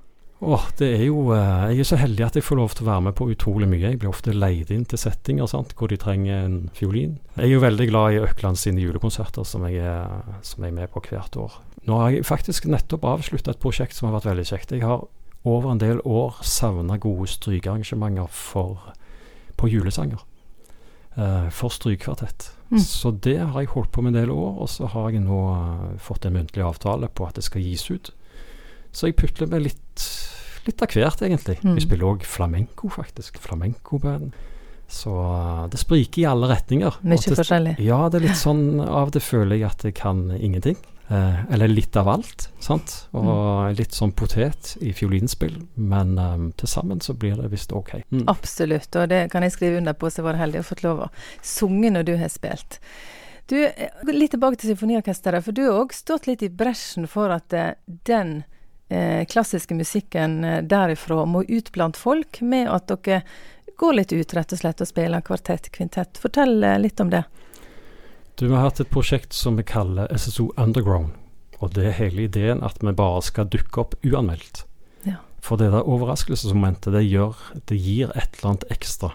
Åh, det er jo eh, Jeg er så heldig at jeg får lov til å være med på utrolig mye. Jeg blir ofte leid inn til settinger sant, hvor de trenger en fiolin. Jeg er jo veldig glad i Økland sine julekonserter, som jeg, er, som jeg er med på hvert år. Nå har jeg faktisk nettopp avslutta et prosjekt som har vært veldig kjekt. Jeg har over en del år savna gode strykearrangementer for, på julesanger. Uh, for strykekvartett. Mm. Så det har jeg holdt på med en del år, og så har jeg nå eh, fått en muntlig avtale på at det skal gis ut. Så jeg putler med litt, litt av hvert, egentlig. Mm. Vi spiller òg flamenco, faktisk. Flamenco-band. Så eh, det spriker i alle retninger. Mye forskjellig. Ja, det er litt sånn Av til føler jeg at jeg kan ingenting. Eh, eller litt av alt, sant. Og Mm. litt sånn potet i fiolinspill. Men um, til sammen så blir det visst ok. Mm. Absolutt, og det kan jeg skrive under på, så var heldig å fått lov å sunge når du har spilt. Du, eh, Litt tilbake til symfoniorkesteret, for du har òg stått litt i bresjen for at eh, den eh, klassiske musikken derifra må ut blant folk, med at dere går litt ut, rett og slett, og spiller kvartett, kvintett. Fortell litt om det. Du, vi har hatt et prosjekt som vi kaller SSO Underground. Og det er hele ideen at vi bare skal dukke opp uanmeldt. Ja. For det der overraskelsesmomentet, det gjør Det gir et eller annet ekstra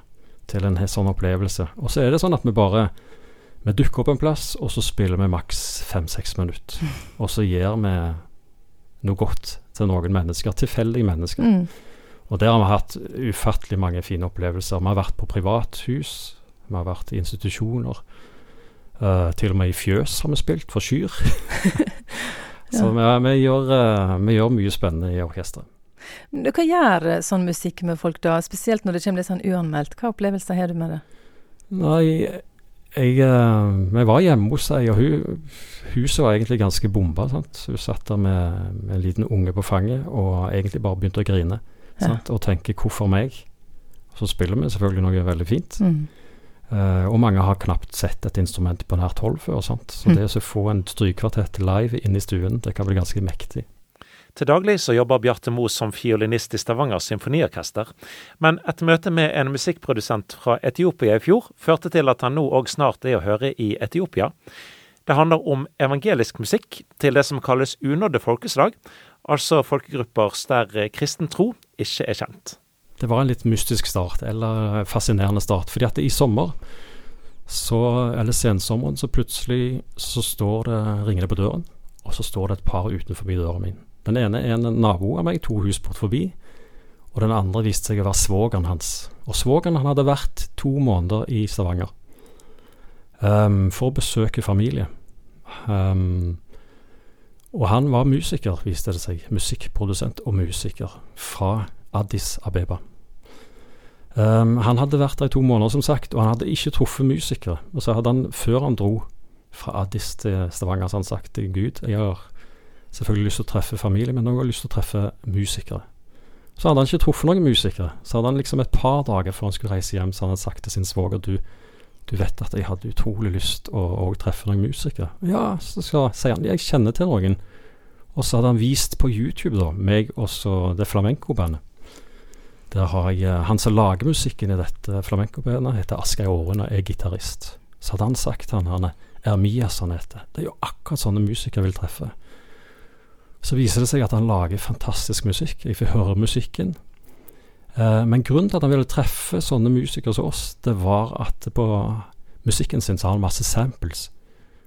til en sånn opplevelse. Og så er det sånn at vi bare Vi dukker opp en plass, og så spiller vi maks fem-seks minutter. Og så gir vi noe godt til noen mennesker. Tilfeldige mennesker. Mm. Og der har vi hatt ufattelig mange fine opplevelser. Vi har vært på privathus, vi har vært i institusjoner. Uh, til og med i fjøs har vi spilt, for kyr. Så vi, vi, gjør, uh, vi, gjør, mye spennende i orkesteret. Hva gjør sånn musikk med folk da, spesielt når det kommer litt sånn uanmeldt? Hva opplevelser har du med det? Nei, jeg, vi var hjemme hos ei, og hun, huset var egentlig ganske bomba. Sant? Hun satt der med, med, en liten unge på fanget og egentlig bare begynte å grine. Ja. Og tenke 'hvorfor meg?' Så spiller vi selvfølgelig noe veldig fint. Mm. Uh, og mange har knapt sett et instrument på nært hold før. Sant? Så mm. det å få en strykekvartett live inn i stuen, det kan bli ganske mektig. Til daglig så jobber Bjarte Moe som fiolinist i Stavanger symfoniorkester, men et møte med en musikkprodusent fra Etiopia i fjor førte til at han nå òg snart er å høre i Etiopia. Det handler om evangelisk musikk til det som kalles unådde folkeslag, altså folkegrupper der kristen tro ikke er kjent det var en litt mystisk start, eller fascinerende start. fordi at i sommer, så, eller sensommeren, så plutselig så står det, ringer det på døren, og så står det et par utenfor døren min. Den ene er en nabo av meg, to hus bort forbi, og den andre viste seg å være svogeren hans. Og svogeren han hadde vært to måneder i Stavanger um, for å besøke familie. Um, og han var musiker, viste det seg. Musikkprodusent og musiker fra Addis Abeba. Um, han hadde vært der i to måneder, som sagt, og han hadde ikke truffet musikere. Og så hadde han, før han dro fra Addis til Stavanger, så han sagt til Gud jeg har selvfølgelig lyst til å treffe familie, men har lyst til å treffe musikere. Så hadde han ikke truffet noen musikere. Så hadde han liksom et par dager før han skulle reise hjem, så hadde han sagt til sin svoger du, du vet at jeg hadde utrolig lyst å, å treffe noen musikere. Ja, så skal, sier han jeg kjenner til noen. Og så hadde han vist på YouTube, da, meg og så det flamenco-bandet. Der har jeg eh, Han som lager musikken i dette flamenco-bandet, heter Asgeir Aaren og er gitarist. Så hadde han sagt han, han er Ermias han heter. Det er jo akkurat sånne musikere vil treffe. Så viser det seg at han lager fantastisk musikk. Jeg får høre musikken. Eh, men grunnen til at han ville treffe sånne musikere som oss, det var at på musikken sin så har han masse samples.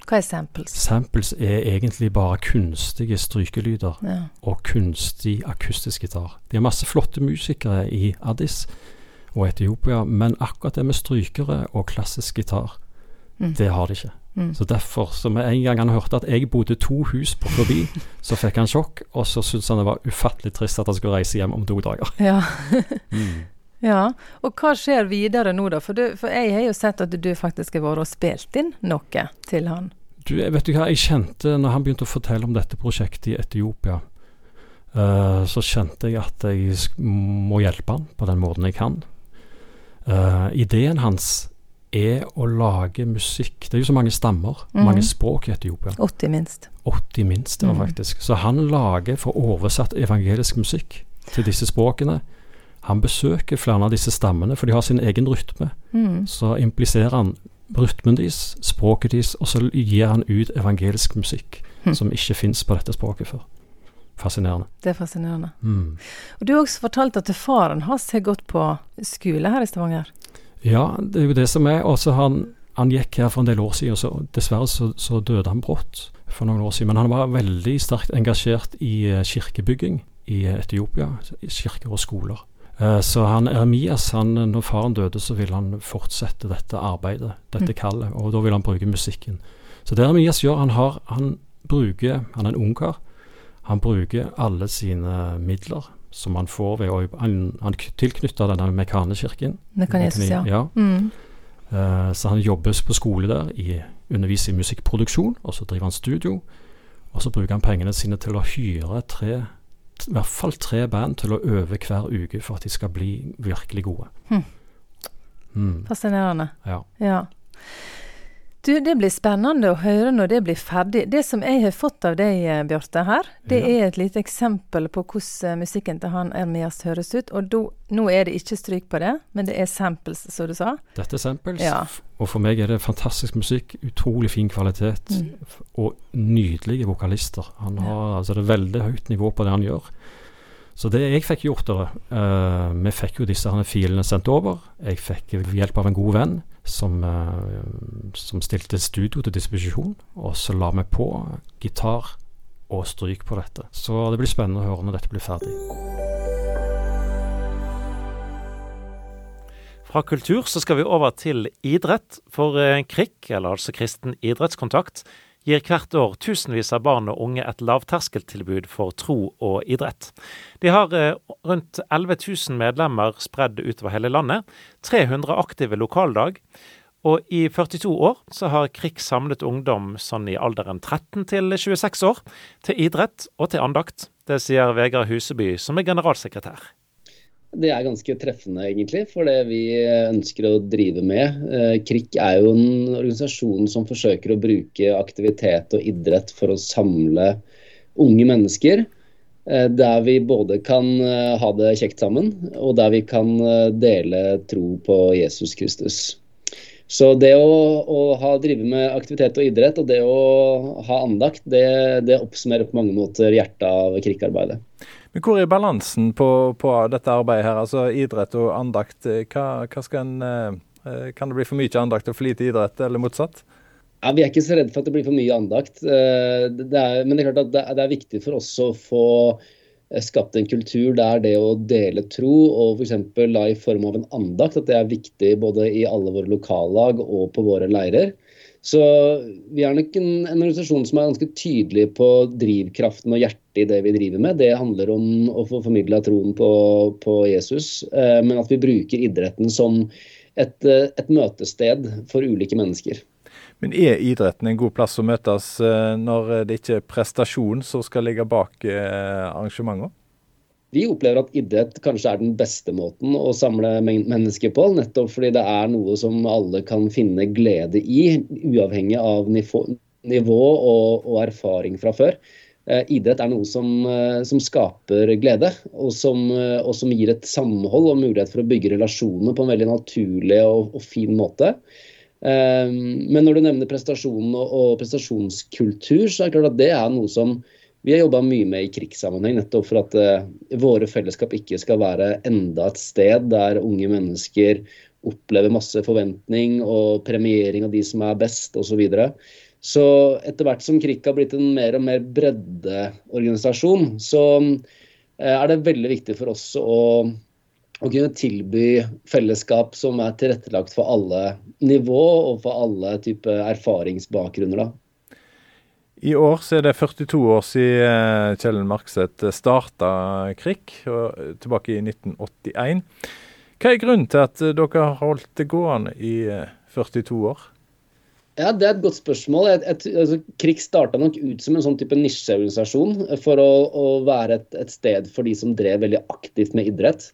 Hva er samples? Samples er egentlig bare kunstige strykelyder ja. og kunstig akustisk gitar. De har masse flotte musikere i Addis og Etiopia, men akkurat det med strykere og klassisk gitar, mm. det har de ikke. Mm. Så derfor, så med en gang han hørte at jeg bodde to hus på forbi, så fikk han sjokk, og så syntes han det var ufattelig trist at han skulle reise hjem om to dager. Ja. mm. Ja, og hva skjer videre nå da? For, du, for, jeg har jo sett at du faktisk har vært og spilt inn noe til han. Du, vet du hva, jeg kjente når han begynte å fortelle om dette prosjektet i Etiopia, uh, så kjente jeg at jeg må hjelpe han på den måten jeg kan. Uh, ideen hans er å lage musikk Det er jo så mange stammer, mm. mange språk i Etiopia. 80 minst. 80 minst, ja, mm. faktisk. Så han lager for oversatt evangelisk musikk til disse språkene. Han besøker flere av disse stammene, for de har sin egen rytme. Mm. Så impliserer han rytmen deres, språket deres, og så gir han ut evangelisk musikk mm. som ikke fins på dette språket før. Fascinerende. Det er fascinerende. Mm. Og Du har også fortalt at faren hans har gått på skole her i Stavanger? Ja, det er jo det som er. Også han, han gikk her for en del år siden, og så, dessverre så, så, døde han brått for noen år siden. Men han var veldig sterkt engasjert i eh, kirkebygging i Etiopia, kirker og skoler. Eh, så han Eremias, han, når faren døde, så ville han fortsette dette arbeidet, dette mm. kallet, og da ville han bruke musikken. Så det Eremias gjør, han har Han bruker Han er en ungkar. Han bruker alle sine midler som han får ved å Han, han tilknytter denne mekanekirken. Mekanesis, ja. ja. Mm. Uh, så han jobber på skole der, i, underviser i musikkproduksjon, og så driver han studio. Og så bruker han pengene sine til å hyre tre i hvert fall tre band til å øve hver uke for at de skal bli virkelig gode. Hmm. Hmm. Fascinerende. Ja. ja. Du, Det blir spennende å høre når det blir ferdig. Det som jeg har fått av deg, eh, Bjarte, her, det ja. er et lite eksempel på hvordan eh, musikken til han Ermias høres ut. Og do, nå er det ikke stryk på det, men det er samples, som du sa. Dette er samples, ja. og for meg er det fantastisk musikk. Utrolig fin kvalitet. Mm. Og nydelige vokalister. Han har ja. altså det er veldig høyt nivå på det han gjør. Så det jeg fikk gjort, da uh, Vi fikk jo disse filene sendt over. Jeg fikk hjelp av en god venn som, uh, som stilte studio til disposisjon. Og så la vi på gitar og stryk på dette. Så det blir spennende å høre når dette blir ferdig. Fra kultur så skal vi over til idrett, for KRIK, eller altså Kristen idrettskontakt, gir hvert år tusenvis av barn og unge et lavterskeltilbud for tro og idrett. De har rundt 11 000 medlemmer spredd utover hele landet, 300 aktive lokaldag, og i 42 år så har KRIK samlet ungdom sånn i alderen 13 til 26 år til idrett og til andakt. Det sier Vegard Huseby, som er generalsekretær. Det er ganske treffende, egentlig, for det vi ønsker å drive med. Eh, KRIK er jo en organisasjon som forsøker å bruke aktivitet og idrett for å samle unge mennesker. Eh, der vi både kan eh, ha det kjekt sammen, og der vi kan dele tro på Jesus Kristus. Så det å, å ha, drive med aktivitet og idrett og det å ha andakt, det, det oppsummerer på mange måter hjertet av krikkarbeidet. Men Hvor er balansen på, på, dette arbeidet her, altså idrett og andakt? Hva, hva skal en, eh, kan det bli for mye andakt og for lite idrett, eller motsatt? Ja, Vi er ikke så redd for at det blir for mye andakt. Eh, det er, men det er klart at det er viktig for oss å få Eh, skapt en kultur der det å dele tro, og f.eks. i form av en andakt, at det er viktig både i alle våre lokallag og på våre leirer. Så vi er nok en, en organisasjon som er ganske tydelig på drivkraften og hjertet i det vi driver med. Det handler om å få formidla troen på, på Jesus, eh, men at vi bruker idretten som et, eh, et møtested for ulike mennesker. Men er idretten en god plass å møtes eh, når det ikke er prestasjon som skal ligge bak eh, arrangementet? Vi opplever at idrett kanskje er den beste måten å samle mennesker på. Nettopp fordi det er noe som alle kan finne glede i, uavhengig av nivå og, og erfaring fra før. Eh, idrett er noe som, som skaper glede, og som, og som, gir et samhold og mulighet for å bygge relasjoner på en veldig naturlig og, og fin måte. Men når du nevner prestasjon og prestasjonskultur, så er det klart at det er noe som vi har jobba mye med i krigssammenheng, nettopp for at våre fellesskap ikke skal være enda et sted der unge mennesker opplever masse forventning og premiering av de som er best osv. Så, etter hvert som KRIK har blitt en mer og mer breddeorganisasjon, så uh, er det veldig viktig for oss å å kunne tilby fellesskap som er tilrettelagt for alle nivå og for alle typer erfaringsbakgrunner. da. I år så er det 42 år siden eh, Kjellen Markseth starta KRIK, tilbake i 1981. Hva er grunnen til at dere har holdt det gående i 42 eh, år? Ja, Det er et godt spørsmål. Et, et, altså, Krig starta nok ut som en sånn type nisjeorganisasjon for å, å være et, et, sted for de som drev veldig aktivt med idrett.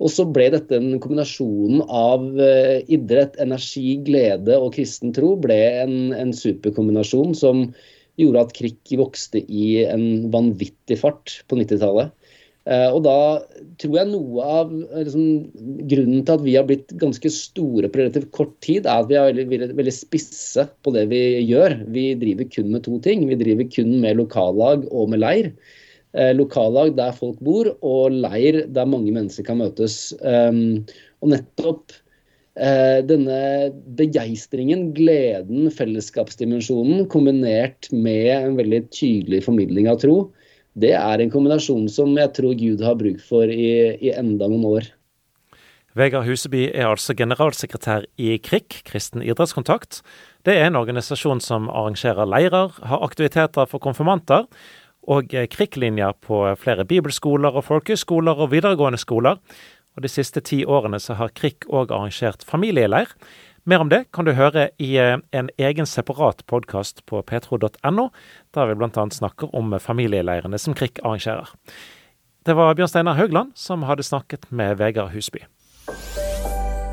Og så ble dette en kombinasjon av eh, idrett, energi, glede og kristen tro ble en, en superkombinasjon som gjorde at KRIK vokste i en vanvittig fart på 90-tallet. Eh, og da tror jeg noe av liksom, grunnen til at vi har blitt ganske store på relativt kort tid, er at vi er veldig, veldig, spisse på det vi gjør. Vi driver kun med to ting. Vi driver kun med lokallag og med leir. Eh, lokallag der folk bor, og leir der mange mennesker kan møtes. Um, og nettopp eh, denne begeistringen, gleden, fellesskapsdimensjonen kombinert med en veldig tydelig formidling av tro, det er en kombinasjon som jeg tror Gud har bruk for i, i enda noen år. Vegard Huseby er altså generalsekretær i KRIK, Kristen idrettskontakt. Det er en organisasjon som arrangerer leirer, har aktiviteter for konfirmanter, og KRIK-linjer på flere bibelskoler og folkehøyskoler og videregående skoler. Og De siste ti årene så har KRIK òg arrangert familieleir. Mer om det kan du høre i eh, en egen separat podkast på petro.no, der vi bl.a. snakker om familieleirene som KRIK arrangerer. Det var Bjørn Steinar Haugland som hadde snakket med Vegard Husby.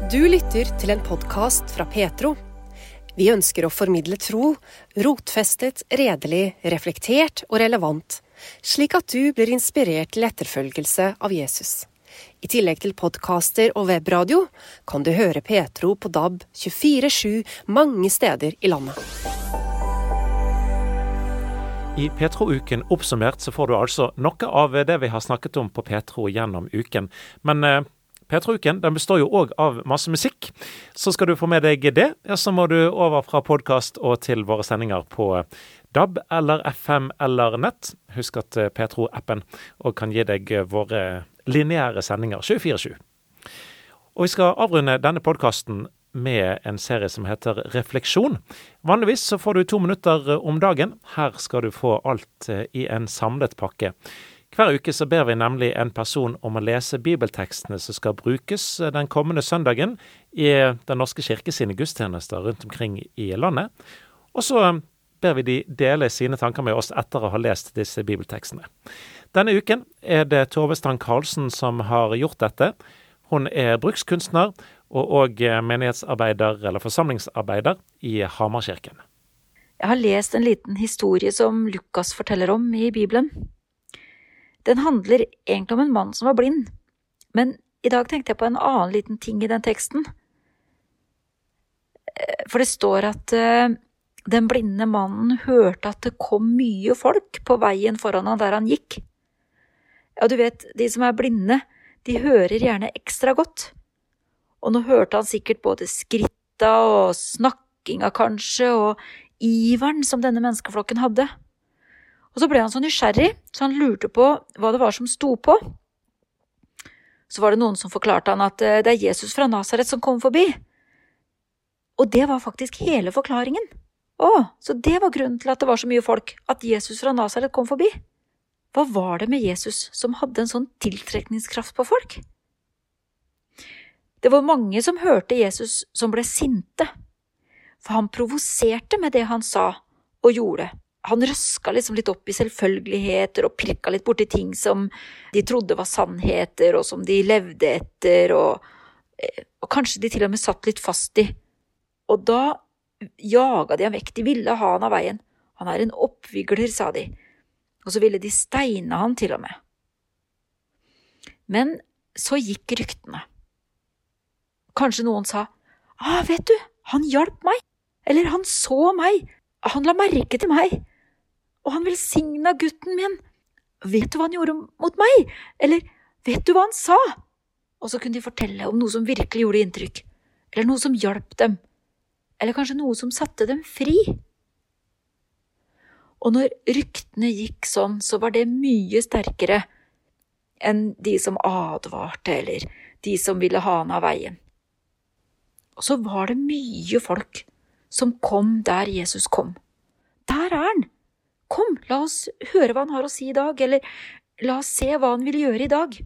Du lytter til en podkast fra Petro. Vi ønsker å formidle tro, rotfestet, redelig, reflektert og relevant, slik at du blir inspirert til etterfølgelse av Jesus. I tillegg til podkaster og webradio kan du høre Petro på DAB 24-7 mange steder i landet. I Petro-uken oppsummert så får du altså noe av det vi har snakket om på Petro gjennom uken. Men eh, P3-uken den består jo òg av masse musikk. Så skal du få med deg det, ja, så må du over fra podkast og til våre sendinger på DAB eller FM eller nett. Husk at eh, Petro-appen òg kan gi deg våre lineære sendinger 24-7. Og vi skal avrunde denne podkasten med en serie som heter Refleksjon. Vanligvis så får du to minutter om dagen. Her skal du få alt eh, i en samlet pakke. Hver uke så ber vi nemlig en person om å lese bibeltekstene som skal brukes eh, den kommende søndagen i Den norske kirke sine gudstjenester rundt omkring i landet. Og så eh, ber vi de dele sine tanker med oss etter å ha lest disse bibeltekstene. Denne uken er det Tove Strand Karlsen som har gjort dette. Hun er brukskunstner og òg menighetsarbeider eller forsamlingsarbeider i Hamarkirken. Jeg har lest en liten historie som Lukas forteller om i Bibelen. Den handler egentlig om en mann som var blind, men i dag tenkte jeg på en annen liten ting i den teksten. Eh, for det står at uh, den blinde mannen hørte at det kom mye folk på veien foran han der han gikk. Ja, du vet, de som er blinde, de hører gjerne ekstra godt. Og nå hørte han sikkert både skritta og snakkinga kanskje, og iveren som denne menneskeflokken hadde. Og så ble han så nysgjerrig, så han lurte på hva det var som sto på. Så var det noen som forklarte han at eh, det er Jesus fra Nasaret som kom forbi. Og det var faktisk hele forklaringen. Å, så det var grunnen til at det var så mye folk, at Jesus fra Nasaret kom forbi. Hva var det med Jesus som hadde en sånn tiltrekningskraft på folk? Det var mange som hørte Jesus som ble sinte, for han provoserte med det han sa og gjorde. Han røska liksom litt opp i selvfølgeligheter og pirka litt borti ting som de trodde var sannheter, og som de levde etter, og, eh, og kanskje de til og med satt litt fast i. Og da jaga de ham vekk, de ville ha han av veien. Han er en oppvigler, sa de og så ville de steine han til og med. Men så gikk ryktene. Kanskje noen sa, ah, vet du, han hjalp meg, eller han så meg, han la merke til meg, og han velsigna gutten min, vet du hva han gjorde mot meg, eller vet du hva han sa? Og så kunne de fortelle om noe som virkelig gjorde inntrykk, eller noe som hjalp dem, eller kanskje noe som satte dem fri. Og når ryktene gikk sånn, så var det mye sterkere enn de som advarte, eller de som ville ha han av veien. Og så var det mye folk som kom der Jesus kom. Der er han! Kom, la oss høre hva han har å si i dag, eller la oss se hva han vil gjøre i dag.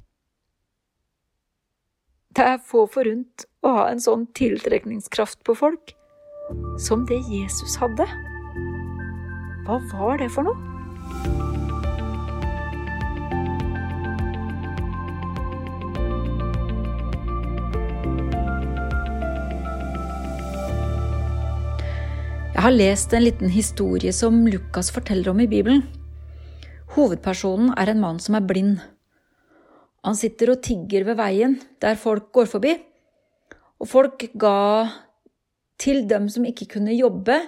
Det er få forunt å ha en sånn tiltrekningskraft på folk som det Jesus hadde. Hva var det for noe? Jeg har lest en liten historie som Lukas forteller om i Bibelen. Hovedpersonen er en mann som er blind. Han sitter og tigger ved veien der folk går forbi, og folk ga til dem som ikke kunne jobbe,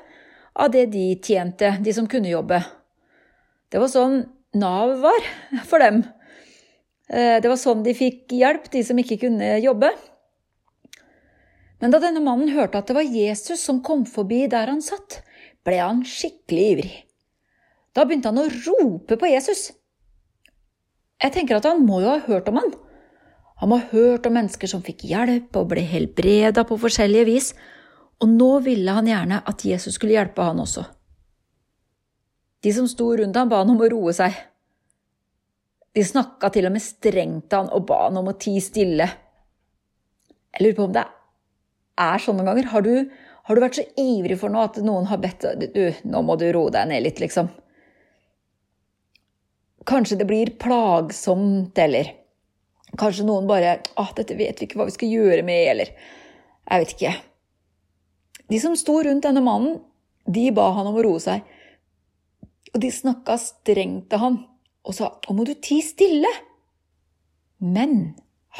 av det de tjente, de som kunne jobbe. Det var sånn Nav var for dem. Eh, det var sånn de fikk hjelp, de som ikke kunne jobbe. Men da denne mannen hørte at det var Jesus som kom forbi der han satt, ble han skikkelig ivrig. Da begynte han å rope på Jesus. Jeg tenker at han må jo ha hørt om han. Han må ha hørt om mennesker som fikk hjelp og ble helbreda på forskjellige vis, og nå ville han gjerne at Jesus skulle hjelpe han også. De som sto rundt ham, ba han om å roe seg. De snakka til og med strengt til han og ba han om å tie stille. Jeg lurer på om det er sånn noen ganger. Har du, har du vært så ivrig for noe at noen har bedt du, nå må du roe deg ned litt, liksom? Kanskje det blir plagsomt, eller kanskje noen bare ah, dette vet vi ikke hva vi skal gjøre med, eller jeg vet ikke. De som sto rundt denne mannen, de ba han om å roe seg. Og de snakka strengt til han og sa 'Å, må du tie stille'. Men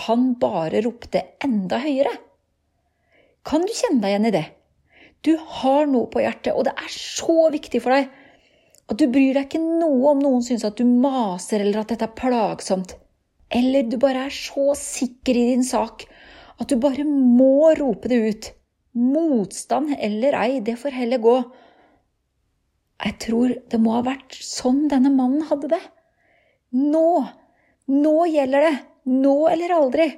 han bare ropte enda høyere. Kan du kjenne deg igjen i det? Du har noe på hjertet, og det er så viktig for deg at du bryr deg ikke noe om noen syns at du maser eller at dette er plagsomt. Eller du bare er så sikker i din sak at du bare må rope det ut. Motstand eller ei, det får heller gå. Jeg tror det må ha vært sånn denne mannen hadde det. Nå! Nå gjelder det! Nå eller aldri!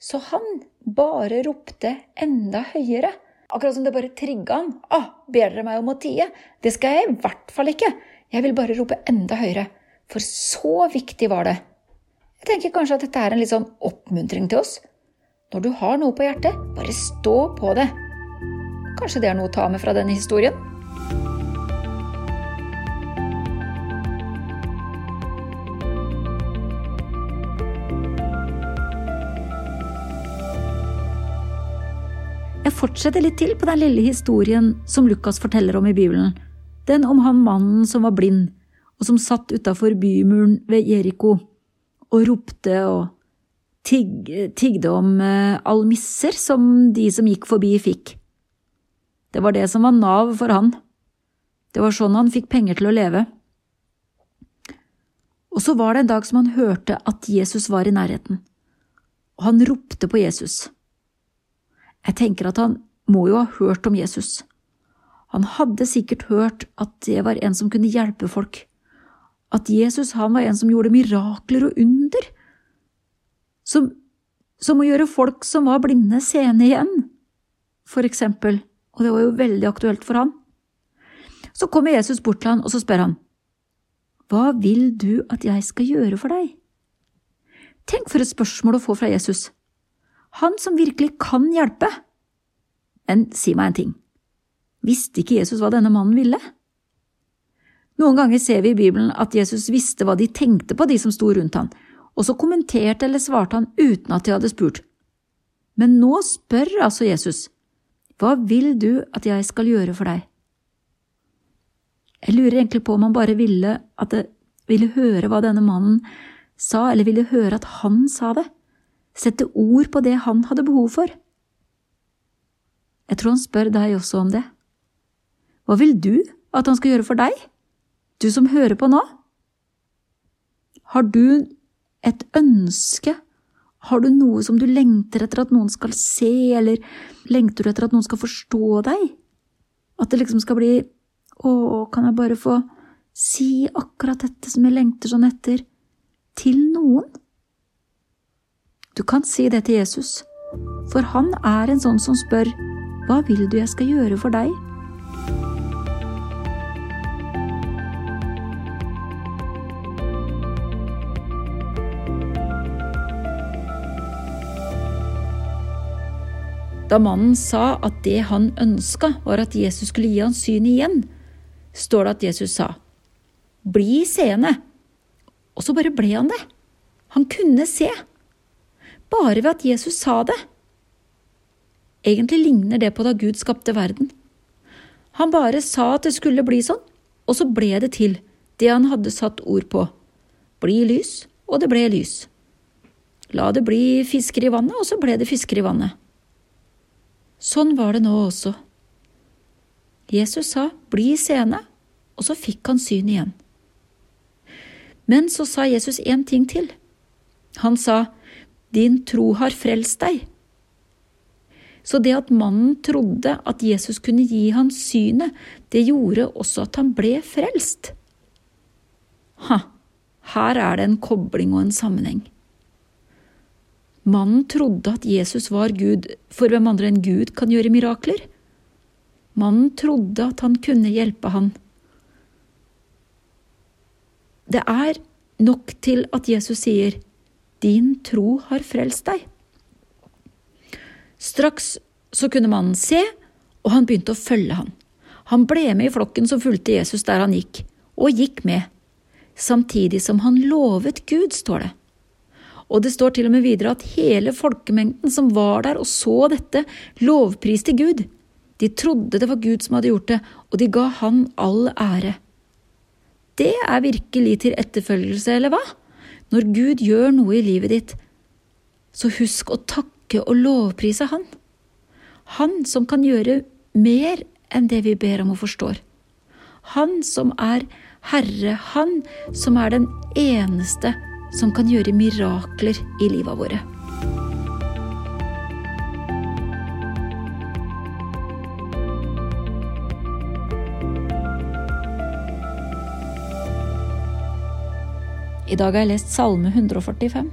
Så han bare ropte enda høyere. Akkurat som det bare trigga han. Ah, ber dere meg om å tie? Det skal jeg i hvert fall ikke. Jeg vil bare rope enda høyere. For så viktig var det. Jeg tenker kanskje at dette er en litt sånn oppmuntring til oss. Når du har noe på hjertet, bare stå på det. Kanskje det er noe å ta med fra denne historien? Jeg fortsetter litt til på den lille historien som Lukas forteller om i Bibelen. Den om han mannen som var blind, og som satt utafor bymuren ved Jeriko og ropte og tig, tigde om eh, almisser som de som gikk forbi, fikk. Det var det som var Nav for han. Det var sånn han fikk penger til å leve. Og så var det en dag som han hørte at Jesus var i nærheten, og han ropte på Jesus. Jeg tenker at han må jo ha hørt om Jesus. Han hadde sikkert hørt at det var en som kunne hjelpe folk, at Jesus han var en som gjorde mirakler og under, som, som å gjøre folk som var blinde, seende igjen, for eksempel, og det var jo veldig aktuelt for han. Så kommer Jesus bort til han, og så spør han, Hva vil du at jeg skal gjøre for deg? Tenk for et spørsmål å få fra Jesus. Han som virkelig kan hjelpe. Men si meg en ting, visste ikke Jesus hva denne mannen ville? Noen ganger ser vi i Bibelen at Jesus visste hva de tenkte på, de som sto rundt han, og så kommenterte eller svarte han uten at de hadde spurt. Men nå spør altså Jesus, hva vil du at jeg skal gjøre for deg? Jeg lurer egentlig på om han bare ville at det ville høre hva denne mannen sa, eller ville høre at han sa det, sette ord på det han hadde behov for. Jeg tror han spør deg også om det. Hva vil du at han skal gjøre for deg, du som hører på nå? Har du et ønske, har du noe som du lengter etter at noen skal se, eller lengter du etter at noen skal forstå deg? At det liksom skal bli å, kan jeg bare få si akkurat dette som jeg lengter sånn etter, til noen? Du kan si det til Jesus, for han er en sånn som spør, hva vil du jeg skal gjøre for deg? Da mannen sa at det han ønska var at Jesus skulle gi han syn igjen, står det at Jesus sa, Bli seende. Og så bare ble han det. Han kunne se. Bare ved at Jesus sa det. Egentlig ligner det på da Gud skapte verden. Han bare sa at det skulle bli sånn, og så ble det til, det han hadde satt ord på. Bli lys, og det ble lys. La det bli fisker i vannet, og så ble det fisker i vannet. Sånn var det nå også. Jesus sa bli seende, og så fikk han syn igjen. Men så sa Jesus en ting til. Han sa, Din tro har frelst deg. Så det at mannen trodde at Jesus kunne gi han synet, det gjorde også at han ble frelst. Ha, her er det en kobling og en sammenheng. Mannen trodde at Jesus var Gud, for hvem andre enn Gud kan gjøre mirakler? Mannen trodde at han kunne hjelpe han. Det er nok til at Jesus sier, Din tro har frelst deg. Straks så kunne mannen se, og han begynte å følge han. Han ble med i flokken som fulgte Jesus der han gikk, og gikk med, samtidig som han lovet Gud, står det. Og det står til og med videre at hele folkemengden som var der og så dette, lovpriste Gud. De trodde det var Gud som hadde gjort det, og de ga han all ære. Det er virkelig til etterfølgelse, eller hva? Når Gud gjør noe i livet ditt, så husk å takke og lovprise Han. Han som kan gjøre mer enn det vi ber om og forstår. Han som er Herre, Han som er den eneste som kan gjøre mirakler i livet våre. I dag har jeg lest Salme 145.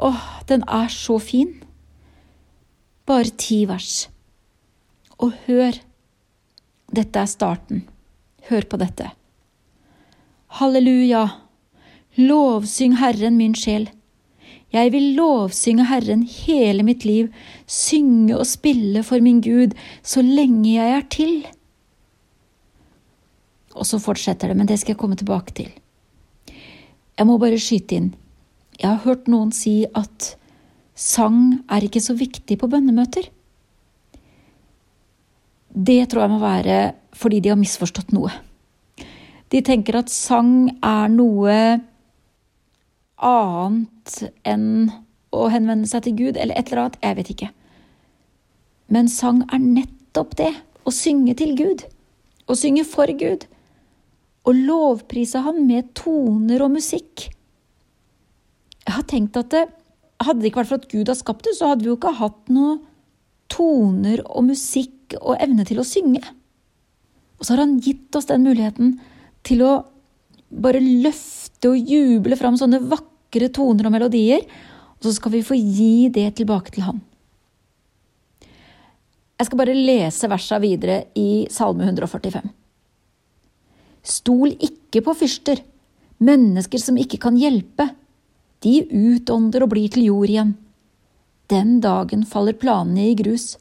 Åh, den er så fin. Bare ti vers. Og hør, dette er starten. Hør på dette. Halleluja, lovsyng Herren min sjel. Jeg vil lovsynge Herren hele mitt liv, synge og spille for min Gud så lenge jeg er til. Og så fortsetter det, men det skal jeg komme tilbake til. Jeg må bare skyte inn. Jeg har hørt noen si at sang er ikke så viktig på bønnemøter. Det tror jeg må være fordi de har misforstått noe. De tenker at sang er noe annet enn å henvende seg til Gud, eller et eller annet, jeg vet ikke. Men sang er nettopp det, å synge til Gud. Å synge for Gud. Å lovprise Han med toner og musikk. Jeg har tenkt at det, hadde det ikke vært for at Gud har skapt det, så hadde vi jo ikke hatt noe toner og musikk og evne til å synge. Og så har han gitt oss den muligheten til å bare løfte og juble fram sånne vakre toner og melodier, og så skal vi få gi det tilbake til han. Jeg skal bare lese versa videre i Salme 145. Stol ikke på fyrster, mennesker som ikke kan hjelpe. De utånder og blir til jord igjen. Den dagen faller planene i grus.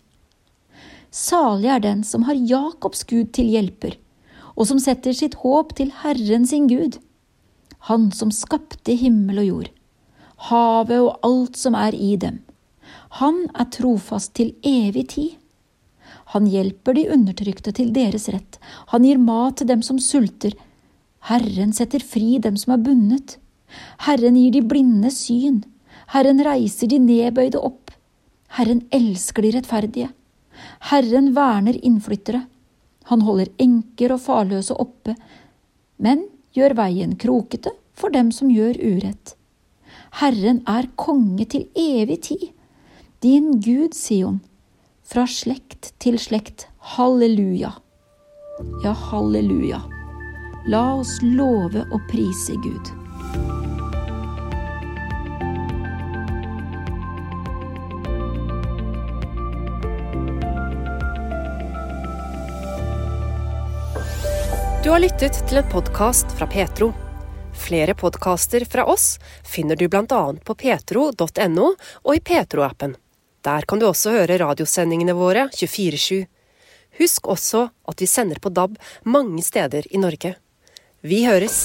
Salig er den som har Jakobs Gud til hjelper, og som setter sitt håp til Herren sin Gud, Han som skapte himmel og jord, havet og alt som er i dem. Han er trofast til evig tid. Han hjelper de undertrykte til deres rett, han gir mat til dem som sulter. Herren setter fri dem som er bundet. Herren gir de blinde syn. Herren reiser de nedbøyde opp. Herren elsker de rettferdige. Herren verner innflyttere. Han holder enker og farløse oppe, men gjør veien krokete for dem som gjør urett. Herren er konge til evig tid. Din Gud, Sion, fra slekt til slekt. Halleluja. Ja, halleluja. La oss love og prise Gud. Du har lyttet til en podkast fra Petro. Flere podkaster fra oss finner du bl.a. på petro.no og i Petro-appen. Der kan du også høre radiosendingene våre 24-7. Husk også at vi sender på DAB mange steder i Norge. Vi høres!